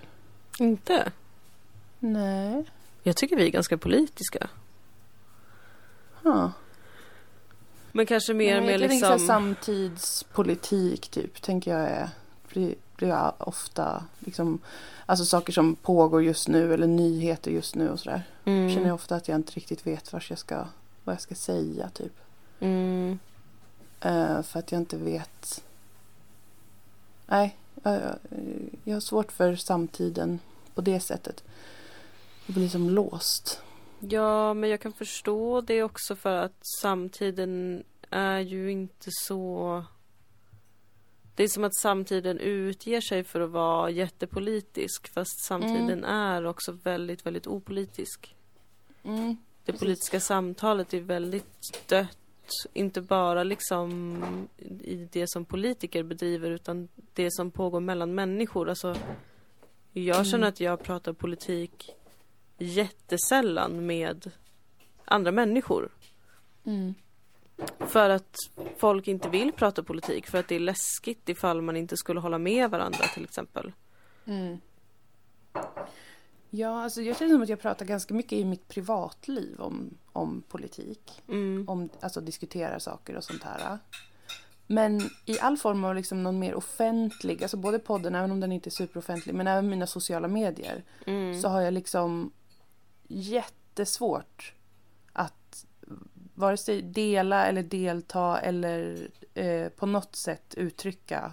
Inte? Nej. Jag tycker vi är ganska politiska. Ja. Men kanske mer Nej, med liksom... här samtidspolitik typ, tänker jag är, blir, blir ofta liksom, alltså saker som pågår just nu eller nyheter just nu och sådär. Mm. Känner jag ofta att jag inte riktigt vet vad jag ska, vad jag ska säga typ. Mm. Eh, för att jag inte vet. Nej, jag, jag, jag har svårt för samtiden på det sättet. Jag blir som låst. Ja, men jag kan förstå det också för att samtiden är ju inte så... Det är som att samtiden utger sig för att vara jättepolitisk fast samtiden är också väldigt, väldigt opolitisk. Mm. Det politiska samtalet är väldigt dött. Inte bara liksom i det som politiker bedriver utan det som pågår mellan människor. Alltså, jag känner Mm. att jag pratar politik jättesällan med andra människor. Mm. För att folk inte vill prata politik. För att det är läskigt ifall man inte skulle hålla med varandra till exempel. Mm. Ja, alltså jag känner som att jag pratar ganska mycket i mitt privatliv om, om politik. Mm. Om, alltså diskuterar saker och sånt här. Men i all form av liksom någon mer offentlig, alltså både podden, även om den inte är superoffentlig, men även mina sociala medier. Mm. Så har jag liksom jättesvårt att vare sig dela eller delta eller eh, på något sätt uttrycka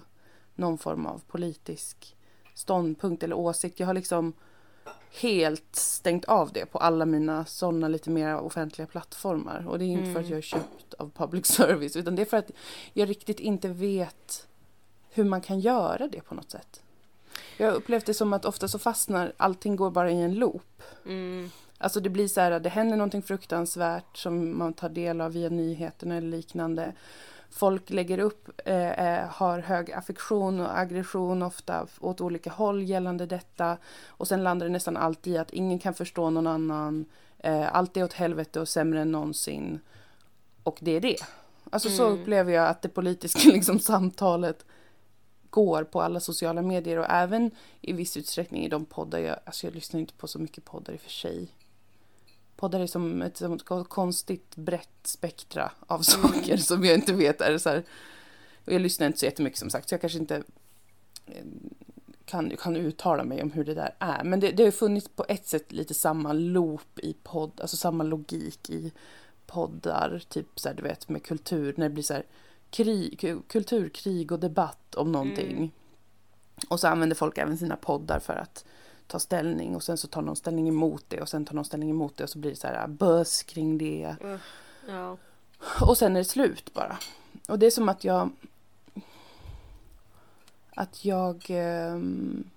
någon form av politisk ståndpunkt eller åsikt. Jag har liksom helt stängt av det på alla mina sådana lite mer offentliga plattformar. Och det är inte för att Mm. jag är köpt av public service utan det är för att jag riktigt inte vet hur man kan göra det på något sätt. Jag har upplevt det som att ofta så fastnar allting går bara i en loop. Mm. Alltså det blir så här, det händer någonting fruktansvärt som man tar del av via nyheterna eller liknande. Folk lägger upp, eh, eh, har hög affektion och aggression ofta åt olika håll gällande detta. Och sen landar det nästan alltid i att ingen kan förstå någon annan. Eh, allt är åt helvete och sämre än någonsin. Och det är det. Alltså så Mm. upplever jag att det politiska liksom, samtalet går på alla sociala medier och även i viss utsträckning i de poddar jag, alltså jag lyssnar inte på så mycket poddar i och för sig. Poddar är som ett, som ett konstigt brett spektra av saker som jag inte vet är så här. Jag lyssnar inte så jättemycket som sagt så jag kanske inte eh, kan, kan uttala mig om hur det där är. Men det, det har funnits på ett sätt lite samma loop i podd, alltså samma logik i poddar, typ så här, du vet med kultur, när det blir så här krig, ku- kulturkrig och debatt om någonting. Mm. Och så använder folk även sina poddar för att ta ställning och sen så tar någon ställning emot det och sen tar någon ställning emot det och så blir det så här buzz kring det. Ja. Och sen är det slut bara. Och det är som att jag... Att jag... ehm,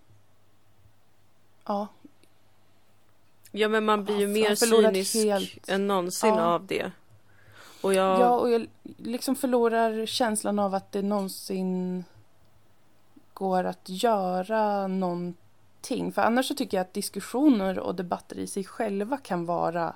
ja, Ja men man blir ju har mer cynisk helt- än någonsin Ja. av det. Och jag... Ja, och jag liksom förlorar känslan av att det någonsin går att göra någonting. För annars så tycker jag att diskussioner och debatter i sig själva kan vara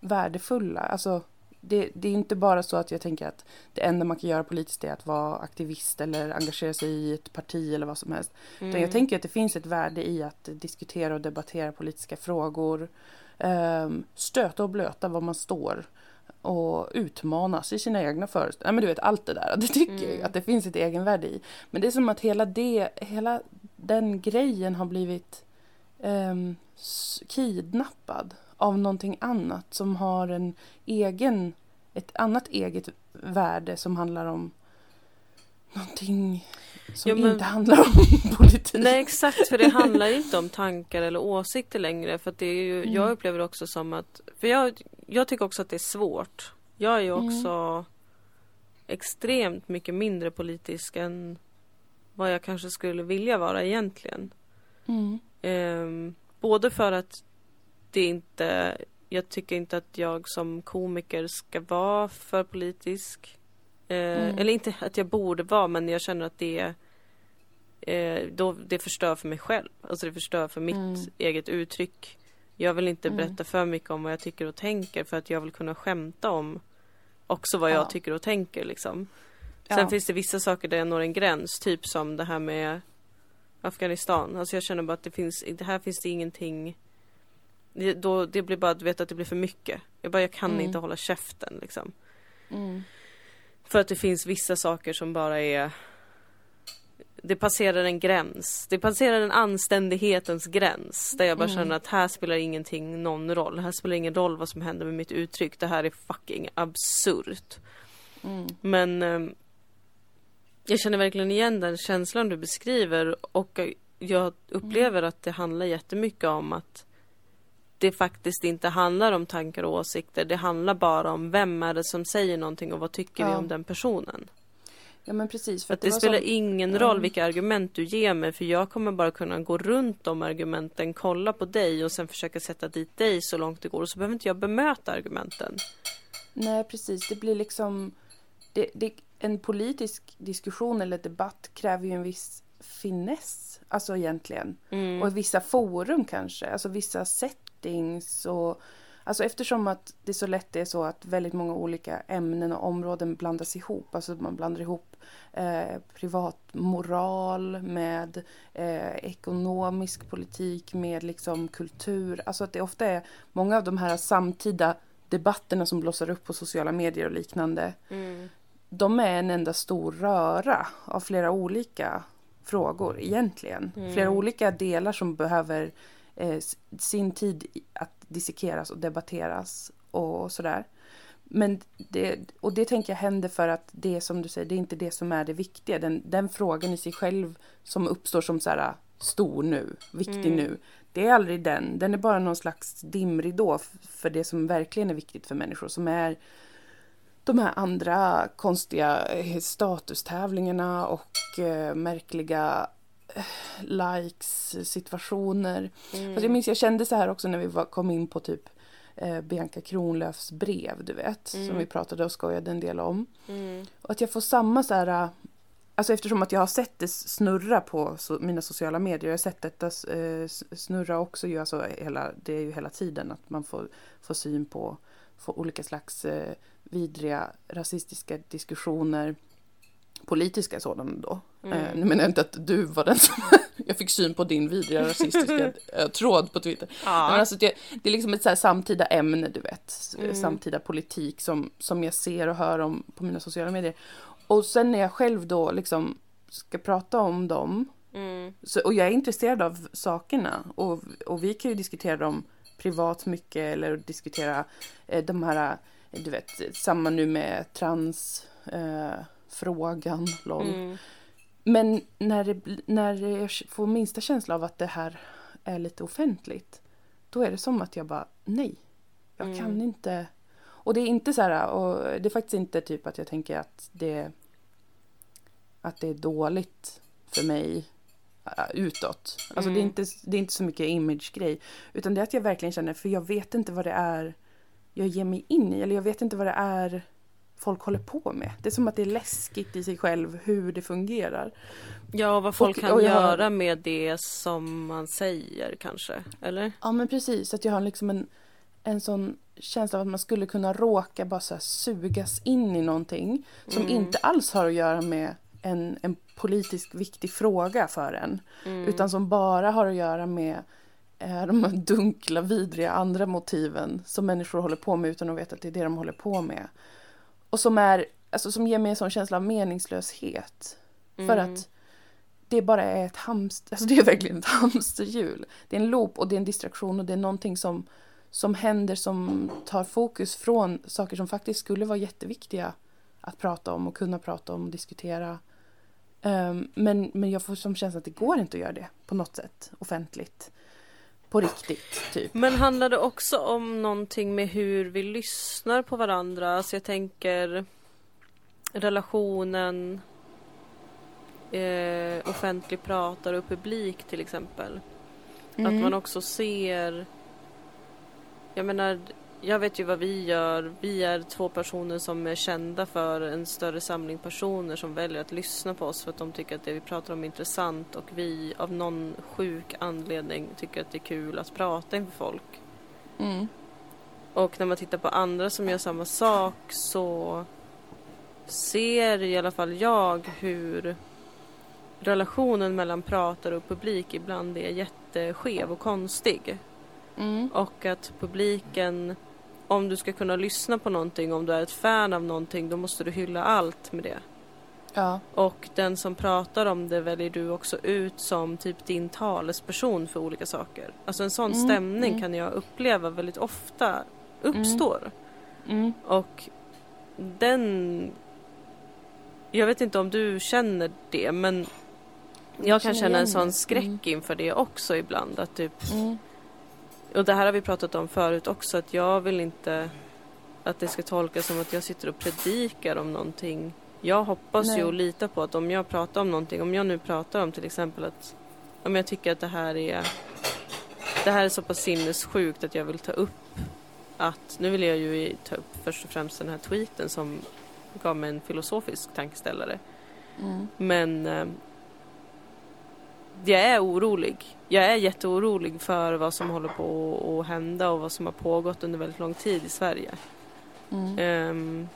värdefulla. Alltså, det, det är inte bara så att jag tänker att det enda man kan göra politiskt är att vara aktivist eller engagera sig i ett parti eller vad som helst. Utan Mm. jag tänker att det finns ett värde i att diskutera och debattera politiska frågor. Um, stöta och blöta var man står. Och utmanas i sina egna föreställningar. Men du vet allt det där. Det tycker jag Mm. att det finns ett egenvärde i. Men det är som att hela, det, hela den grejen har blivit um, kidnappad av någonting annat som har en egen, ett annat eget värde som handlar om någonting som Ja, men- inte handlar om politik. Nej exakt, för det handlar inte om tankar eller åsikter längre. För det är ju, Mm. jag upplever också som att, för jag, jag tycker också att det är svårt. Jag är ju Mm. också extremt mycket mindre politisk än vad jag kanske skulle vilja vara egentligen. Mm. Ehm, både för att det inte, jag tycker inte att jag som komiker ska vara för politisk. Eh, Mm. Eller inte att jag borde vara, men jag känner att det eh, då, det förstör för mig själv. Alltså det förstör för mitt Mm. eget uttryck. Jag vill inte Mm. berätta för mycket om vad jag tycker och tänker för att jag vill kunna skämta om också vad jag Ja. tycker och tänker liksom. Ja. Sen finns det vissa saker där jag når en gräns, typ som det här med Afghanistan. Alltså jag känner bara att det finns, det här finns det ingenting det, då, det blir bara, du vet att det blir för mycket. Jag bara, jag kan Mm. inte hålla käften liksom. Mm. För att det finns vissa saker som bara är det passerar en gräns. Det passerar en anständighetens gräns. Där jag bara Mm. känner att här spelar ingenting någon roll. Här spelar ingen roll vad som händer med mitt uttryck. Det här är fucking absurt. Mm. Men eh, jag känner verkligen igen den känslan du beskriver och jag upplever att det handlar jättemycket om att det faktiskt inte handlar om tankar och åsikter. Det handlar bara om vem är det som säger någonting och vad tycker vi Ja. om den personen. Ja men precis. För att det, var spelar som- ingen roll vilka argument du ger mig för jag kommer bara kunna gå runt de argumenten, kolla på dig och sen försöka sätta dit dig så långt det går och så behöver inte jag bemöta argumenten. Nej precis, det blir liksom... Det, det, en politisk diskussion eller debatt kräver ju en viss finess. Alltså egentligen. Mm. Och vissa forum kanske. Alltså vissa settings och... Alltså eftersom att det så lätt är så att väldigt många olika ämnen och områden blandas ihop. Alltså man blandar ihop eh, privat moral med eh, ekonomisk politik med liksom kultur. Alltså att det ofta är många av de här samtida debatterna som blossar upp på sociala medier och liknande. Mm. De är en enda stor röra av flera olika frågor egentligen. Mm. Flera olika delar som behöver eh, sin tid att dissekeras och debatteras och sådär. Men det, och det tänker jag händer för att det som du säger, det är inte det som är det viktiga. Den, den frågan i sig själv som uppstår som så här stor nu, viktig Mm. nu. Det är aldrig den, den är bara någon slags dimridå för det som verkligen är viktigt för människor som är de här andra konstiga eh, statustävlingarna och eh, märkliga eh, likes-situationer. Mm. Fast jag minns, jag kände så här också när vi var, kom in på typ eh, Bianca Kronlöfs brev, du vet, som Mm. vi pratade och skojade en del om. Mm. Och att jag får samma så här, alltså eftersom att jag har sett det snurra på so mina sociala medier, jag har sett detta eh, snurra också ju, alltså hela, det är ju hela tiden att man får, får syn på, får olika slags eh, vidriga rasistiska diskussioner, politiska sådana då. Mm. Eh, nu menar jag inte att du var den som, jag fick syn på din vidriga rasistiska eh, tråd på Twitter. Ja. Men alltså det, det är liksom ett så här samtida ämne, du vet. Mm. Samtida politik som, som jag ser och hör om på mina sociala medier. Och sen när jag själv då liksom ska prata om dem, Mm. så, och jag är intresserad av sakerna, och, och vi kan ju diskutera dem privat mycket, eller diskutera eh, de här, du vet, samma nu med trans... Eh, frågan, lol. Mm. Men när, det, när jag får minsta känsla av att det här är lite offentligt, då är det som att jag bara, nej, jag Mm. kan inte. Och det är inte så här, och det är faktiskt inte typ att jag tänker att det, att det är dåligt för mig äh, utåt. Alltså Mm. det, är inte, det är inte så mycket image-grej. Utan det är att jag verkligen känner, för jag vet inte vad det är jag ger mig in i. Eller jag vet inte vad det är folk håller på med. Det är som att det är läskigt i sig själv hur det fungerar. Ja, vad folk Och- kan och jag göra med det som man säger kanske. Eller? Ja men precis, att jag har liksom en, en sån känsla av att man skulle kunna råka bara så sugas in i någonting som Mm. inte alls har att göra med en, en politisk viktig fråga för en. Mm. Utan som bara har att göra med de här dunkla, vidriga andra motiven som människor håller på med utan att veta att det är det de håller på med. Och som, är, alltså, som ger mig en sån känsla av meningslöshet. För Mm. att det bara är ett hamster, alltså det är verkligen ett hamsterhjul. Det är en loop och det är en distraktion och det är någonting som, som händer som tar fokus från saker som faktiskt skulle vara jätteviktiga att prata om och kunna prata om och diskutera. Ehm, men, men jag får som känsla att det går inte att göra det på något sätt offentligt. På riktigt, typ. Men handlar det också om någonting med hur vi lyssnar på varandra? Alltså jag tänker relationen eh, offentlig pratare och publik till exempel. Att man också ser Jag menar Jag vet ju vad vi gör. Vi är två personer som är kända för en större samling personer som väljer att lyssna på oss för att de tycker att det vi pratar om är intressant och vi av någon sjuk anledning tycker att det är kul att prata inför folk. Mm. Och när man tittar på andra som gör samma sak så ser i alla fall jag hur relationen mellan pratare och publik ibland är jätteskev och konstig. Mm. Och att publiken, om du ska kunna lyssna på någonting, om du är ett fan av någonting, då måste du hylla allt med det. Ja. Och den som pratar om det väljer du också ut som typ din talesperson för olika saker. Alltså en sån Mm, stämning mm. kan jag uppleva väldigt ofta uppstår. Mm. Och den... Jag vet inte om du känner det men jag kan känna en sån det. skräck Mm. inför det också ibland. Att typ, Mm. Och det här har vi pratat om förut också att jag vill inte att det ska tolkas som att jag sitter och predikar om någonting. Jag hoppas Nej. ju och litar på att om jag pratar om någonting, om jag nu pratar om till exempel att om jag tycker att det här är det här är så pass sinnessjukt att jag vill ta upp att, nu vill jag ju ta upp först och främst den här tweeten som gav mig en filosofisk tankeställare. Mm. Men eh, jag är orolig. Jag är jätteorolig för vad som håller på att hända och vad som har pågått under väldigt lång tid i Sverige. Mm. Ehm,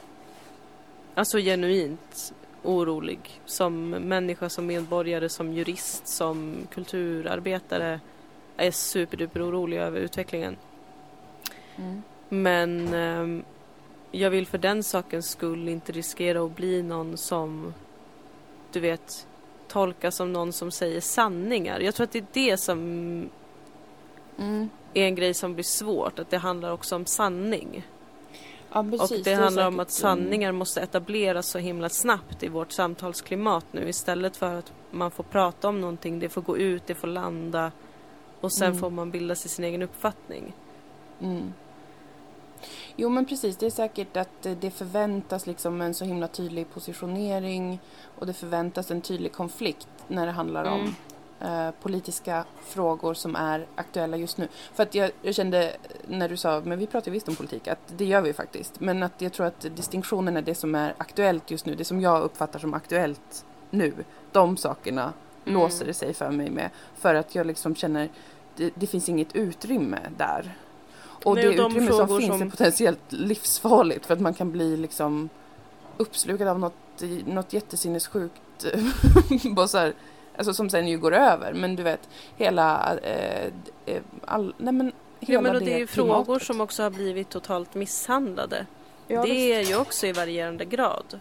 alltså genuint orolig. Som människa, som medborgare, som jurist, som kulturarbetare. Jag är superduper orolig över utvecklingen. Mm. Men ehm, jag vill för den sakens skull inte riskera att bli någon som, du vet, tolkas som någon som säger sanningar. Jag tror att det är det som Mm. är en grej som blir svårt, att det handlar också om sanning. Ja, precis. och det är handlar om säkert, att sanningar måste etableras så himla snabbt i vårt samtalsklimat nu istället för att man får prata om någonting, det får gå ut, det får landa och sen Mm. får man bilda sig sin egen uppfattning. Mm. Jo men precis, det är säkert att eh, det förväntas liksom en så himla tydlig positionering och det förväntas en tydlig konflikt när det handlar om eh, politiska frågor som är aktuella just nu. För att jag, jag kände när du sa, men vi pratar visst om politik, att det gör vi faktiskt. Men att jag tror att distinktionen är det som är aktuellt just nu, det som jag uppfattar som aktuellt nu. De sakerna Mm. låser det sig för mig med. För att jag liksom känner, det, det finns inget utrymme där. Och Nej, det och de utrymme som frågor finns som- är potentiellt livsfarligt för att man kan bli liksom uppslukad av något, något jättesinnessjukt. Bara så här, alltså som sen ju går över. Men du vet, hela... Eh, eh, all, nej men, hela Ja men och det är ju frågor klimatet. som också har blivit totalt misshandlade. Ja, det visst. är ju också i varierande grad.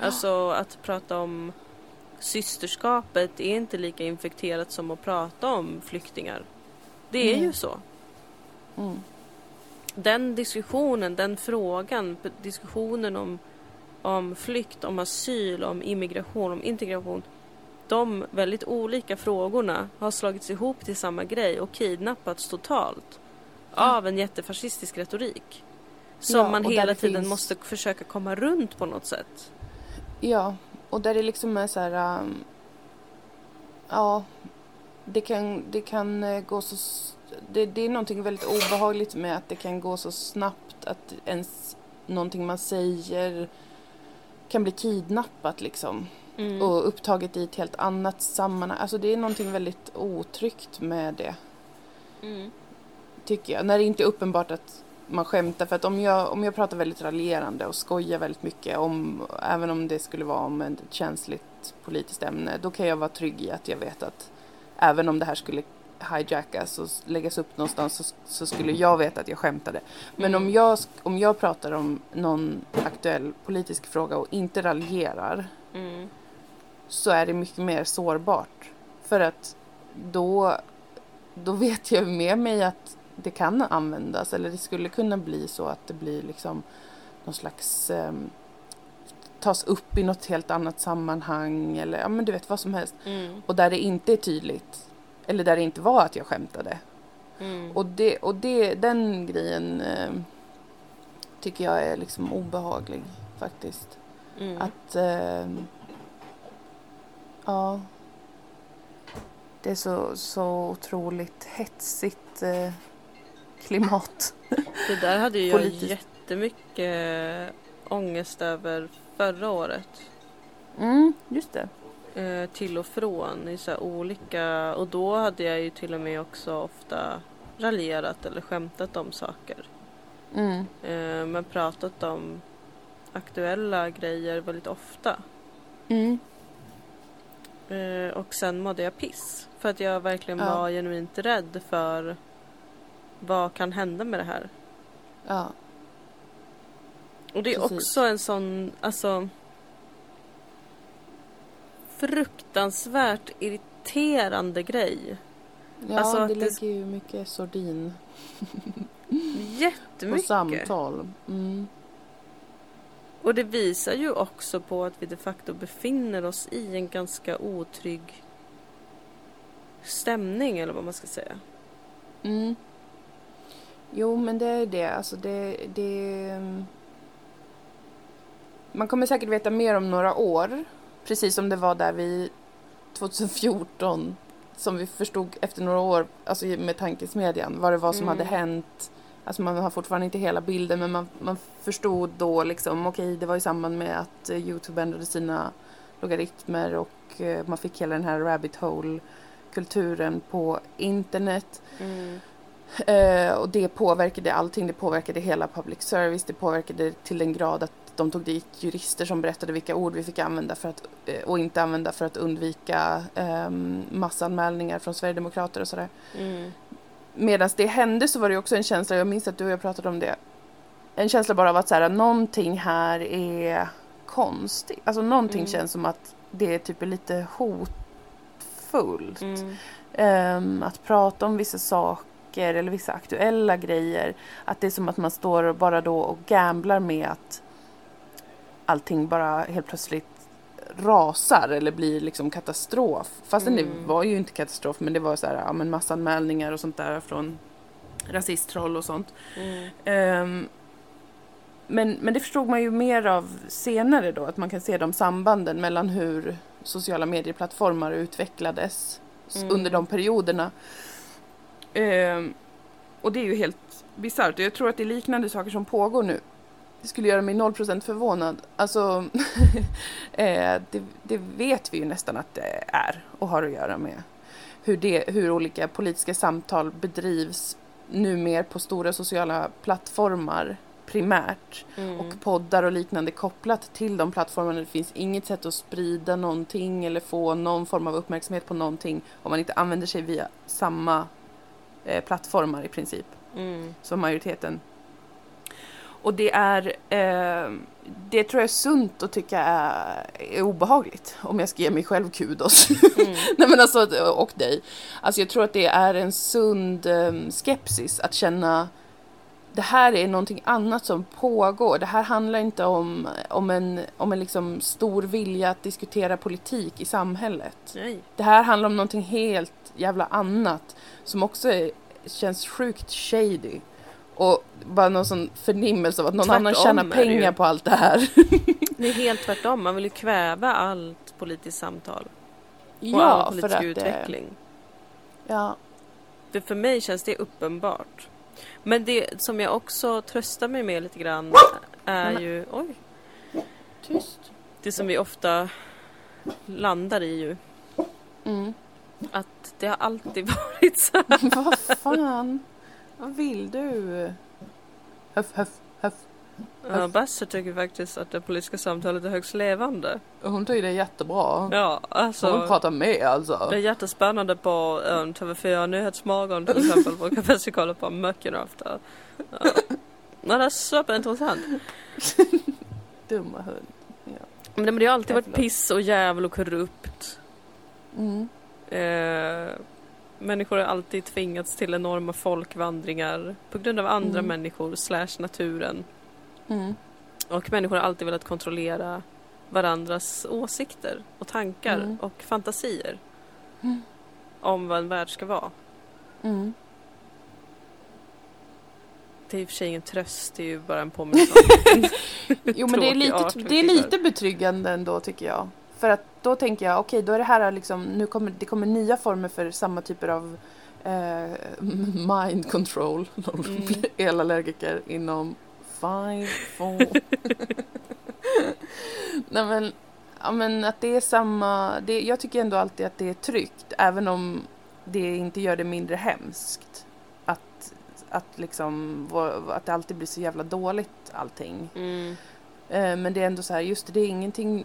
Alltså att prata om systerskapet är inte lika infekterat som att prata om flyktingar. Det är Nej. ju så. Mm. Den diskussionen, den frågan, diskussionen om, om flykt, om asyl, om immigration, om integration. De väldigt olika frågorna har slagits ihop till samma grej och kidnappats totalt Ja. av en jättefascistisk retorik. Som Ja, man hela tiden finns- måste försöka komma runt på något sätt. Ja, och där det liksom är så här... um, ja, det kan, det kan eh, gå så... Det, det är någonting väldigt obehagligt med att det kan gå så snabbt att ens någonting man säger kan bli kidnappat liksom. Mm. Och upptaget i ett helt annat sammanhang. Alltså det är någonting väldigt otryggt med det. Mm. tycker jag. När det inte är uppenbart att man skämtar. För att om jag, om jag pratar väldigt raljerande och skojar väldigt mycket, om, även om det skulle vara om ett känsligt politiskt ämne, då kan jag vara trygg i att jag vet att även om det här skulle hijackas och läggas upp någonstans så, så skulle jag veta att jag skämtade. Men om, jag, om jag pratar om någon aktuell politisk fråga och inte raljerar Mm. så är det mycket mer sårbart. För att då, då vet jag med mig att det kan användas eller det skulle kunna bli så att det blir liksom någon slags ehm, tas upp i något helt annat sammanhang eller ja men du vet vad som helst. Mm. Och där det inte är tydligt eller där det inte var att jag skämtade. Mm. Och, det, och det, den grejen ehm, tycker jag är liksom obehaglig faktiskt. Mm. Att... ehm, ja. Det är så, så otroligt hetsigt eh, klimat. Det där hade ju jag politiskt. jättemycket ångest över förra året. Mm, just det. Eh, till och från i så olika och då hade jag ju till och med också ofta raljerat eller skämtat om saker. Mm, Eh, men pratat om aktuella grejer väldigt ofta. mm, Eh, och sen mådde jag piss. För att jag verkligen Ja. var genuint rädd för vad kan hända med det här. ja. Och det är Precis. också en sån, alltså fruktansvärt irriterande grej. Ja, Alltså det det- lägger ju mycket sordin på Jättemycket. samtal. Mm, Och det visar ju också på att vi de facto befinner oss i en ganska otrygg stämning eller vad man ska säga. mm. Jo, men det är det. Alltså det, det... Man kommer säkert veta mer om några år. Precis som det var där vi 2014. Som vi förstod efter några år, alltså med tankesmedjan, vad det var som Mm. hade hänt. Alltså man har fortfarande inte hela bilden men man, man förstod då liksom, okej det var i samband med att eh, Youtube ändrade sina logaritmer och eh, man fick hela den här rabbit hole kulturen på internet. Mm. Eh, och det påverkade allting. Det påverkade hela public service. Det påverkade till den grad att de tog dit jurister som berättade vilka ord vi fick använda för att, eh, och inte använda för att undvika eh, massanmälningar från Sverigedemokrater och sådär. Mm. Medan det hände så var det också en känsla, jag minns att du och jag pratade om det, en känsla bara av att så här, någonting här är konstigt. Alltså någonting Mm. känns som att det typ är lite hotfullt. Mm. Ehm, att prata om vissa saker eller vissa aktuella grejer. Att det är som att man står bara då och gamblar med att allting bara helt plötsligt rasar eller blir liksom katastrof. Fastän Mm. det var ju inte katastrof men det var så här, ja, men massanmälningar och sånt där från rasisttroll och sånt. Mm. Ehm, men, men det förstod man ju mer av senare då, att man kan se de sambanden mellan hur sociala medieplattformar utvecklades Mm. under de perioderna. Ehm, och det är ju helt bisarrt och jag tror att det är liknande saker som pågår nu. Det skulle göra mig 0% förvånad. Alltså, eh, det, det vet vi ju nästan att det är och har att göra med hur, det, hur olika politiska samtal bedrivs numer på stora sociala plattformar primärt Mm. och poddar och liknande kopplat till de plattformarna. Det finns inget sätt att sprida någonting eller få någon form av uppmärksamhet på någonting om man inte använder sig via samma eh, plattformar i princip Mm. som majoriteten. Och det är, eh, det tror jag är sunt att tycka är, är obehagligt om jag ska ge mig själv kudos. Mm. Nej men alltså, och dig. Alltså jag tror att det är en sund eh, skepsis att känna det här är någonting annat som pågår. Det här handlar inte om, om en, om en liksom stor vilja att diskutera politik i samhället. Nej. Det här handlar om någonting helt jävla annat som också är, känns sjukt shady. Och bara någon sån förnimmelse av att någon annan Tvärtom tjänar är det ju. pengar på allt det här. Det är helt tvärtom. Man vill ju kväva allt politiskt samtal och ja, all för politisk utveckling. Ja. Det, för mig känns det uppenbart. Men det som jag också tröstar mig med lite grann är Men- ju... Oj! Tyst. Det som vi ofta landar i ju. Mm. Att det har alltid varit så här. Vad fan? Vad vill du? Höff, höff, höff. Ja, Basse tycker faktiskt att det politiska samtalet är högst levande. Hon tycker det är jättebra. Ja, Hon alltså. prata med alltså. Det är jättespännande på um, TV4 Nyhetsmorgon till exempel. Brukar Basse kolla på mycket ofta. Ja. Ja, det är superintressant. Dumma hund. Men det men det har alltid Ja, varit piss och jävel och korrupt. Mm. Eh, människor har alltid tvingats till enorma folkvandringar på grund av andra Mm. människor slash naturen. Mm. Och människor har alltid velat kontrollera varandras åsikter och tankar Mm. och fantasier Mm. om vad en värld ska vara. Mm. Det är i och för sig ingen tröst, det är ju bara en påminnelse om Jo men det är, lite, det är lite betryggande ändå tycker jag. För att då tänker jag, okej då är det här liksom, nu kommer det kommer nya former för samma typer av eh, mind control. Mm. Elallergiker inom five, four. Nej men, ja, men att det är samma, det, jag tycker ändå alltid att det är tryggt även om det inte gör det mindre hemskt. Att, att liksom, att det alltid blir så jävla dåligt allting. Mm. Eh, Men det är ändå så här, just det, det är ingenting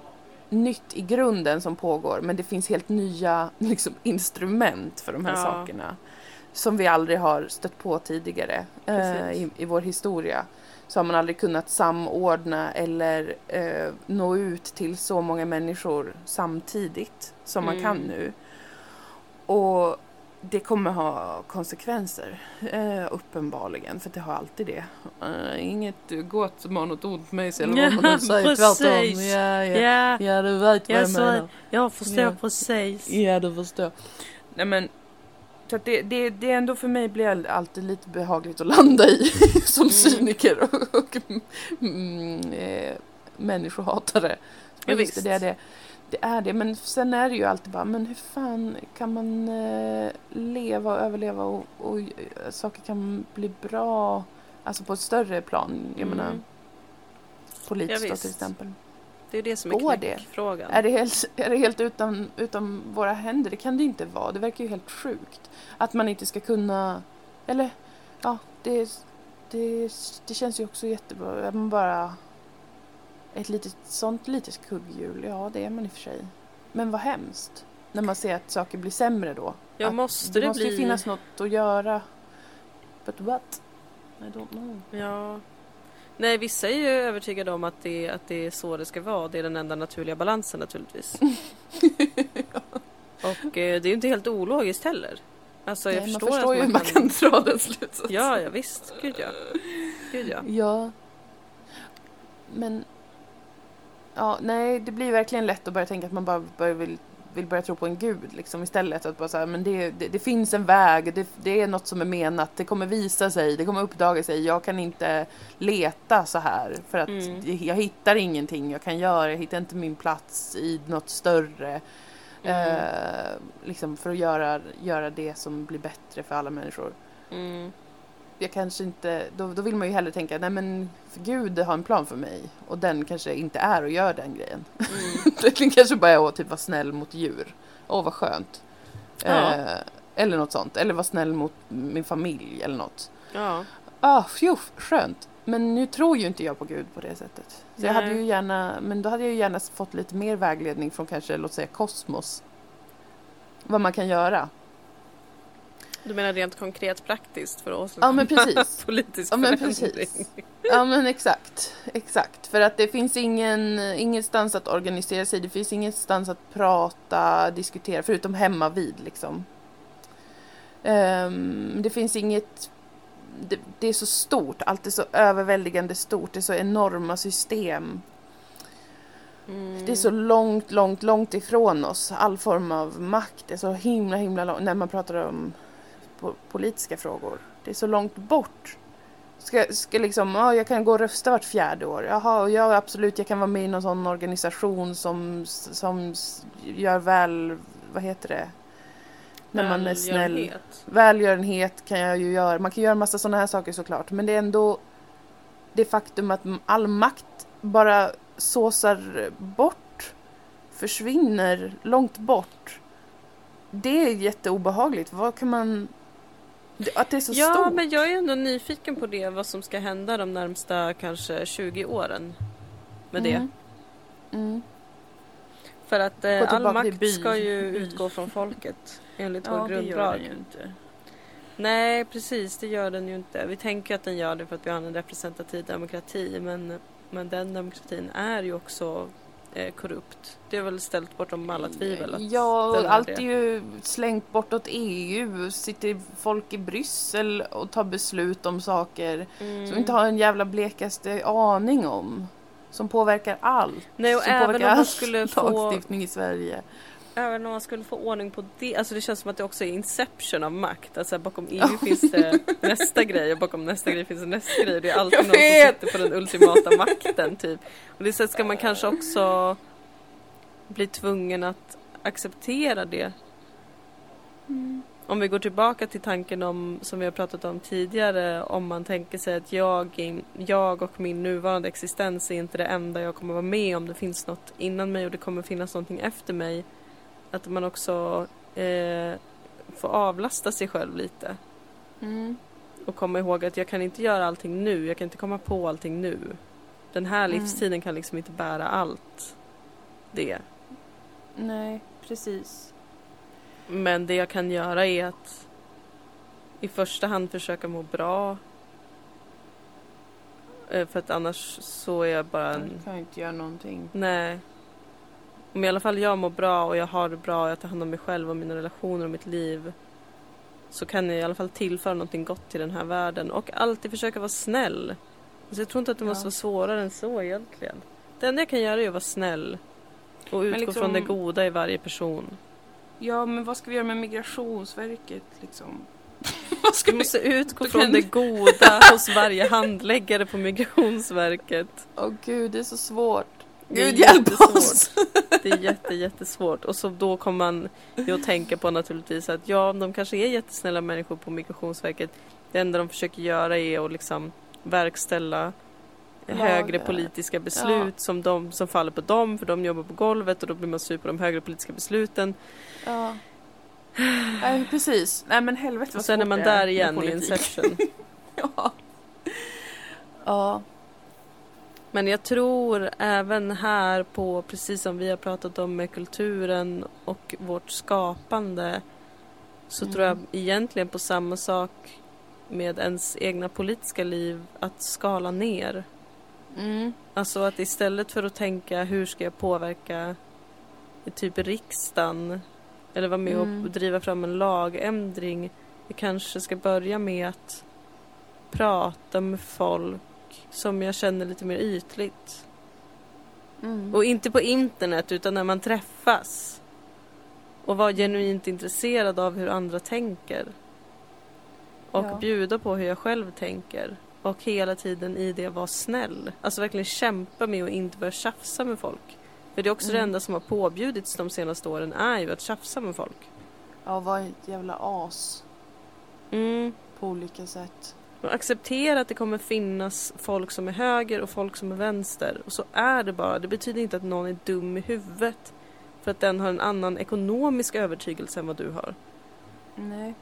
nytt i grunden som pågår men det finns helt nya liksom, instrument för de här Ja. sakerna. Som vi aldrig har stött på tidigare eh, i, i vår historia. Så har man aldrig kunnat samordna eller eh, nå ut till så många människor samtidigt som man kan Mm. nu. Och det kommer ha konsekvenser, eh, uppenbarligen, för det har alltid det. Eh, inget gott som har något ont med sig, eller vad man Ja, nu säger, precis. tvärtom. Ja, ja. Ja, ja, du vet vad Ja, jag så- menar. jag förstår Ja. precis. Ja, du förstår. Nej men, så att det, det, det är ändå för mig blir alltid lite behagligt att landa i som Mm. cyniker och, och mm, eh, människohatare. Ja, Men visst, visst. det är det. Det är det, men sen är det ju alltid bara, men hur fan kan man eh, leva och överleva och, och eh, saker kan bli bra, alltså på ett större plan, jag Mm. menar politiskt Ja, till exempel. Det är det som är Går det? knäckfrågan. Är det helt, är det helt utan, utan våra händer? Det kan det inte vara. Det verkar ju helt sjukt. Att man inte ska kunna... Eller, ja, det, det, det känns ju också jättebra. Är man bara ett litet, sånt litet kugghjul, ja det är man i och för sig. Men vad hemskt. När man ser att saker blir sämre då. Ja, Att måste det det måste bli... ju finnas något att göra. But what? I don't know. Ja. Nej, vissa är ju övertygade om att det, att det är så det ska vara. Det är den enda naturliga balansen naturligtvis. Och eh, det är ju inte helt ologiskt heller. Alltså jag Nej, man förstår, förstår att ju hur man man kan dra den slutsatsen. Ja, ja visst. Gud ja. Gud ja. Ja. Men... Ja, nej, det blir verkligen lätt att börja tänka att man bara börjar vill, vill börja tro på en gud liksom istället. Att bara så här, men det, det, det finns en väg, det, det är något som är menat, det kommer visa sig, det kommer uppdaga sig. Jag kan inte leta så här för att Mm. jag hittar ingenting jag kan göra, jag hittar inte min plats i något större. Mm. Eh, liksom för att göra, göra det som blir bättre för alla människor Mm. Jag kanske inte, då, då vill man ju hellre tänka, nej men Gud har en plan för mig och den kanske inte är och gör den grejen. Mm. Den kanske bara är att typ vara snäll mot djur. Åh vad skönt. Ja. Eh, eller något sånt, eller vara snäll mot min familj eller något. Ja. Ah, phew, skönt. Men nu tror ju inte jag på Gud på det sättet. Så jag hade ju gärna, men då hade jag ju gärna fått lite mer vägledning från kanske, låt säga kosmos. Vad man kan göra. Du menar rent konkret praktiskt för att åstadkomma Ja men precis. politisk Ja men förändring? precis. Ja men exakt. Exakt. För att det finns ingen, ingenstans att organisera sig. Det finns ingenstans att prata, diskutera. Förutom hemma vid liksom. Ehm, det finns inget... Det, det är så stort. Allt är så överväldigande stort. Det är så enorma system. Mm. Det är så långt, långt, långt ifrån oss. All form av makt är så himla, himla långt. När man pratar om po- politiska frågor. Det är så långt bort. Ska, ska liksom, ja, jag kan gå och rösta vart fjärde år. Jaha, ja absolut, jag kan vara med i någon sån organisation som, som gör väl, vad heter det? när man är snäll. Välgörenhet kan jag ju göra. Man kan göra massa sådana här saker såklart. Men det är ändå det faktum att all makt bara såsar bort, försvinner långt bort. Det är jätteobehagligt. Vad kan man... Att det är så Ja, stort. men jag är ändå nyfiken på det, vad som ska hända de närmsta kanske 20 åren med det. Mm. Mm. För att eh, all makt ska ju utgå från folket enligt Ja, vår det gör grundlag. den ju inte. Nej, precis, det gör den ju inte. Vi tänker att den gör det för att vi har en representativ demokrati, men, men den demokratin är ju också eh, korrupt. Det är väl ställt bortom alla tvivel att Ja, och allt det. är ju slängt bortåt EU. Sitter folk i Bryssel och tar beslut om saker Mm. som vi inte har en jävla blekaste aning om. Som påverkar allt. Nej, och som även påverkar om man all skulle få lagstiftning i Sverige. Även om man skulle få ordning på det, alltså det känns som att det också är inception av makt. Alltså bakom EU finns det nästa grej och bakom nästa grej finns det nästa grej. Det är alltid någon som sitter på den ultimata makten typ. Och det sättet ska man kanske också bli tvungen att acceptera det. Om vi går tillbaka till tanken om, som vi har pratat om tidigare, om man tänker sig att jag, jag och min nuvarande existens är inte det enda jag kommer vara med om. Det finns något innan mig och det kommer finnas någonting efter mig. Att man också eh, får avlasta sig själv lite. Mm. Och komma ihåg att jag kan inte göra allting nu, jag kan inte komma på allting nu. Den här Mm. livstiden kan liksom inte bära allt det. Nej, precis. Men det jag kan göra är att i första hand försöka må bra. Eh, För att annars så är jag bara en... Jag kan inte göra någonting. Nej. Om i alla fall jag mår bra och jag har det bra och jag tar hand om mig själv och mina relationer och mitt liv. Så kan jag i alla fall tillföra någonting gott till den här världen och alltid försöka vara snäll. Alltså jag tror inte att det Ja. måste vara svårare än så egentligen. Det enda jag kan göra är att vara snäll. Och utgå liksom- från det goda i varje person. Ja, men vad ska vi göra med Migrationsverket liksom? vad ska Du vi... måste utgå från kan- det goda hos varje handläggare på Migrationsverket. Åh gud, det är så svårt. Gud hjälp oss! Det är jätte, jättesvårt. Och så då kommer man ju att tänka på naturligtvis att ja, de kanske är jättesnälla människor på Migrationsverket. Det enda de försöker göra är att liksom verkställa Lagar. högre politiska beslut som, de, som faller på dem, för de jobbar på golvet och då blir man sur på de högre politiska besluten. Ja. Nej, precis. Nej men helvete Och vad sen är man där igen i. Inception. Ja. Ja. Men jag tror även här på, precis som vi har pratat om med kulturen och vårt skapande, så Mm. tror jag egentligen på samma sak med ens egna politiska liv, att skala ner. Mm. Alltså att istället för att tänka hur ska jag påverka typ riksdagen eller vara med Mm. och driva fram en lagändring. Jag kanske ska börja med att prata med folk som jag känner lite mer ytligt. Mm. Och inte på internet utan när man träffas. Och vara genuint intresserad av hur andra tänker. Och Ja. bjuda på hur jag själv tänker. Och hela tiden i det vara snäll. Alltså verkligen kämpa med att inte börja tjafsa med folk. För det är också det Mm. enda som har påbjudits de senaste åren är ju att tjafsa med folk. Ja, var ett jävla as Mm. på olika sätt. Och acceptera att det kommer finnas folk som är höger och folk som är vänster. Och så är det bara. Det betyder inte att någon är dum i huvudet. För att den har en annan ekonomisk övertygelse än vad du har. Nej.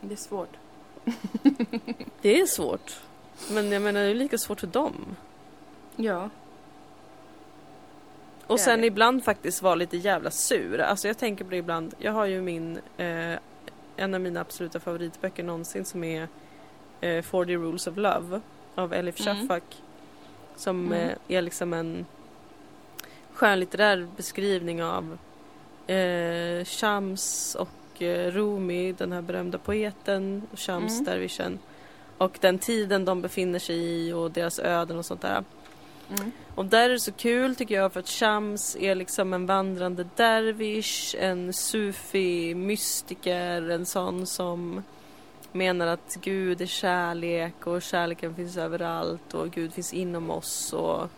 Det är svårt. Det är svårt. Men jag menar det är lika svårt för dem. Ja. Och sen det. ibland faktiskt vara lite jävla sur. Alltså jag tänker på det ibland. Jag har ju min, eh, en av mina absoluta favoritböcker någonsin som är eh, 40 Rules of Love av Elif Mm. Shafak. Som Mm. eh, är liksom en skönlitterär beskrivning av eh, Shams och eh, Rumi, den här berömda poeten, och Shams Mm. dervischen. Och den tiden de befinner sig i och deras öden och sånt där. Mm. Och där är det så kul tycker jag för att Shams är liksom en vandrande dervish, en sufi mystiker, en sån som menar att Gud är kärlek och kärleken finns överallt och Gud finns inom oss och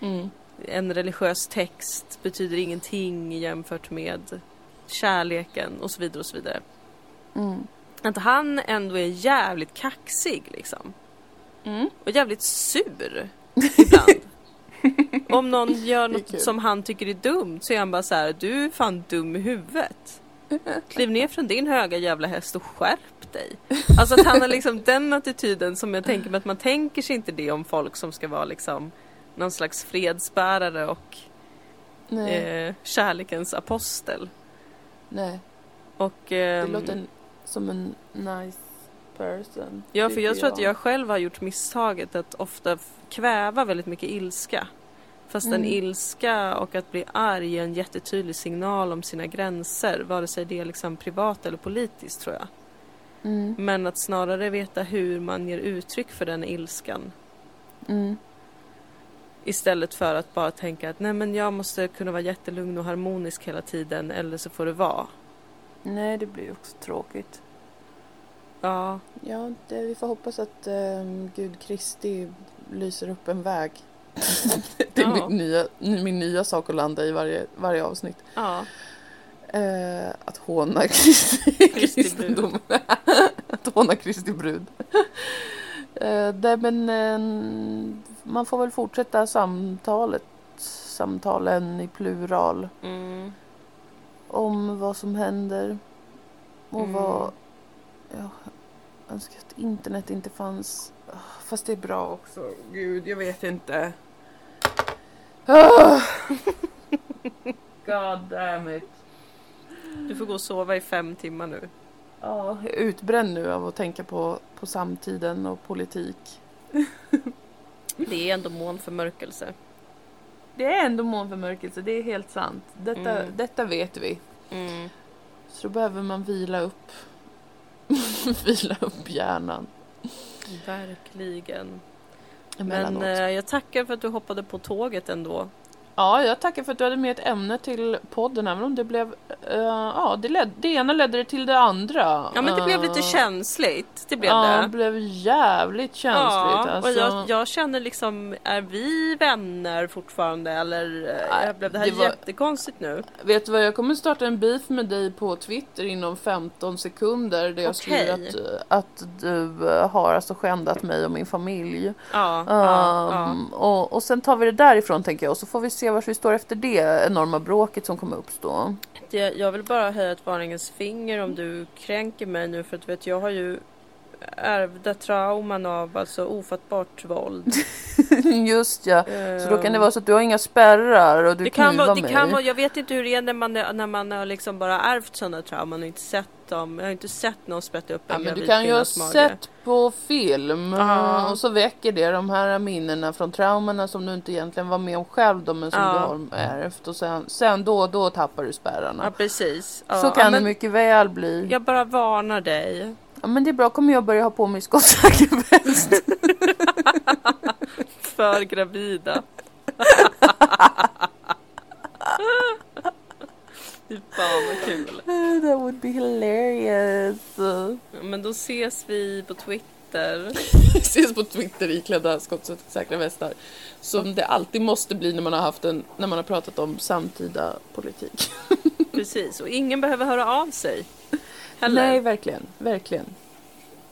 Mm. en religiös text betyder ingenting jämfört med kärleken och så vidare och så vidare. Mm. Att han ändå är jävligt kaxig liksom. Mm. Och jävligt sur ibland. Om någon gör något som han tycker är dumt så är han bara så här, du är fan dum i huvudet. Kliv ner från din höga jävla häst och skärp dig. Alltså att han har liksom den attityden som jag tänker mig att man tänker sig inte det om folk som ska vara liksom någon slags fredsbärare och eh, kärlekens apostel. nej. Och, Det ehm, låter som en nice person. Ja, för jag tror att jag själv har gjort misstaget att ofta kväva väldigt mycket ilska. Fast en Mm. ilska och att bli arg är en jättetydlig signal om sina gränser, vare sig det är liksom privat eller politiskt tror jag. Mm. Men att snarare veta hur man ger uttryck för den ilskan. Mm. Istället för att bara tänka att nej men jag måste kunna vara jättelugn och harmonisk hela tiden eller så får det vara. Nej, det blir ju också tråkigt. Ja, Ja, det, vi får hoppas att ehm, Gud Kristi lyser upp en väg. det är Ja. min, nya, min nya sak att landa i varje, varje avsnitt. ja, Eh, att håna Kristi, Kristi kristendom. att håna Kristi brud. eh, nej, men eh, man får väl fortsätta samtalet, samtalen i plural mm, om vad som händer och Mm. vad... Ja, jag önskar att internet inte fanns. Fast det är bra också. Gud, jag vet inte. God damn it. du får gå och sova i fem timmar nu. Ja, jag är utbränd nu av att tänka på, på samtiden och politik. Det är ändå månförmörkelse. Det är ändå månförmörkelse, det är helt sant. Detta, Mm. detta vet vi. Mm. Så då behöver man vila upp. vila upp hjärnan. Verkligen. Men eh, jag tackar för att du hoppade på tåget ändå. Ja, jag tackar för att du hade med ett ämne till podden, även om det blev... eh, ja, det, led, det ena ledde till det andra. Ja men det blev lite Eh, känsligt. Det blev ja, det. det blev jävligt känsligt. Ja, alltså. och jag, jag känner liksom, är vi vänner fortfarande eller eh, Nej, blev det här det var- jättekonstigt nu? Vet du vad, jag kommer starta en beef med dig på Twitter inom 15 sekunder där jag Okej. skriver att, att du har alltså skändat mig och min familj. Ja, ja, ja. Um, och, och sen tar vi det därifrån tänker jag och så får vi se var vi står efter det enorma bråket som kommer uppstå. Det, jag vill bara höja ett varningens finger om du kränker mig nu för att vet jag har ju ärvda trauman av alltså ofattbart våld. Just ja. Så då kan det Ehm, vara så att du har inga spärrar och du det kan, vara, det mig. kan vara, jag vet inte hur det är när man, är- när man har liksom bara ärvt sådana trauman och inte sett dem. Jag har inte sett någon sprätta upp Ja, en men du kan ju ha mage. sett på film Ja. och så väcker det de här minnena från traumorna som du inte egentligen var med om själv då, men som Ja. du har ärvt och sen, sen då och då tappar du Ja spärrarna. precis. Ja, så kan ja, det mycket väl bli. Jag bara varnar dig. Ja, men det är bra, kommer jag börja ha på mig skottsäker väst. För gravida. Fy fan vad kul. That would be hilarious. Men då ses vi på Twitter. Vi ses på Twitter iklädda skottsäkra västar. Som det alltid måste bli när man har haft en, när man har pratat om samtida politik. Precis, och ingen behöver höra av sig. Heller. Nej, verkligen, verkligen.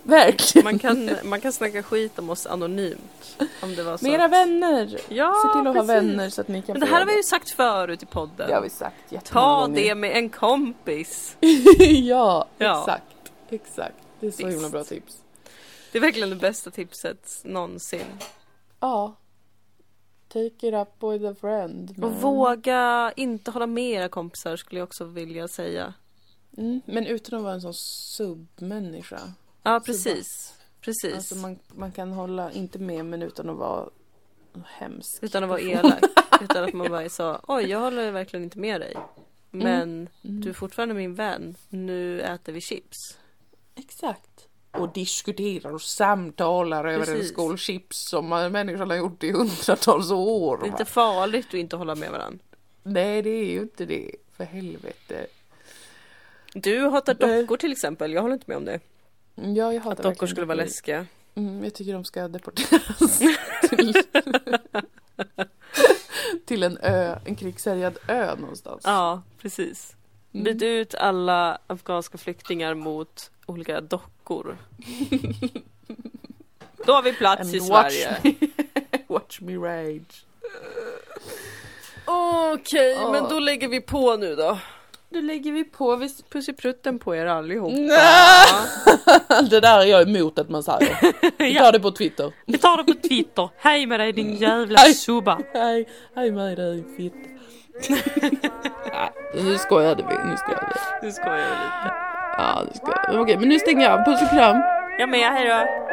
Verkligen. Man kan, man kan snacka skit om oss anonymt. Om det var så. Med era vänner. Ja, Se till att precis. ha vänner så att ni kan Men det här har vi ju sagt förut i podden. Det har vi sagt Ta det med en kompis. ja, Ja. exakt. Exakt. Det är så Visst. himla bra tips. Det är verkligen det bästa tipset någonsin. Ja. Take it up with a friend. Och man. våga inte hålla med era kompisar skulle jag också vilja säga. Mm, men utan att vara en sån submänniska. Ja, precis. Precis. Alltså man, man kan hålla, inte med men utan att vara hemsk. Utan att vara elak. Utan att man bara så, oj jag håller verkligen inte med dig. Men Mm. du är fortfarande min vän. Nu äter vi chips. Exakt. Och diskuterar och samtalar över en Precis. skål chips som människan har gjort i hundratals år. Det är va? inte farligt att inte hålla med varandra. Nej, det är ju inte det. För helvete. Du hatar dockor till exempel. Jag håller inte med om det. Ja, jag hatar Att dockor skulle vara läskiga. Mm, jag tycker de ska deporteras till, till en ö, en krigshärjad ö någonstans. Ja, precis. Byt ut alla afghanska flyktingar mot olika dockor. Då har vi plats And i watch Sverige. me, watch me rage. Okej, Åh. men då lägger vi på nu då. Då lägger vi på. Vi... Puss i prutten på er allihopa. det där är jag emot att man säger. Vi tar det på Twitter. Vi tar det på Twitter. Hej med dig din jävla Hej. subba. Hej, hej med dig fitta. Nej, nu skojade vi, nu skojade vi. Nu skojar jag lite. Ja, nu skojade vi. Okej, men nu stänger jag av. Puss och kram. Jag med, hejdå.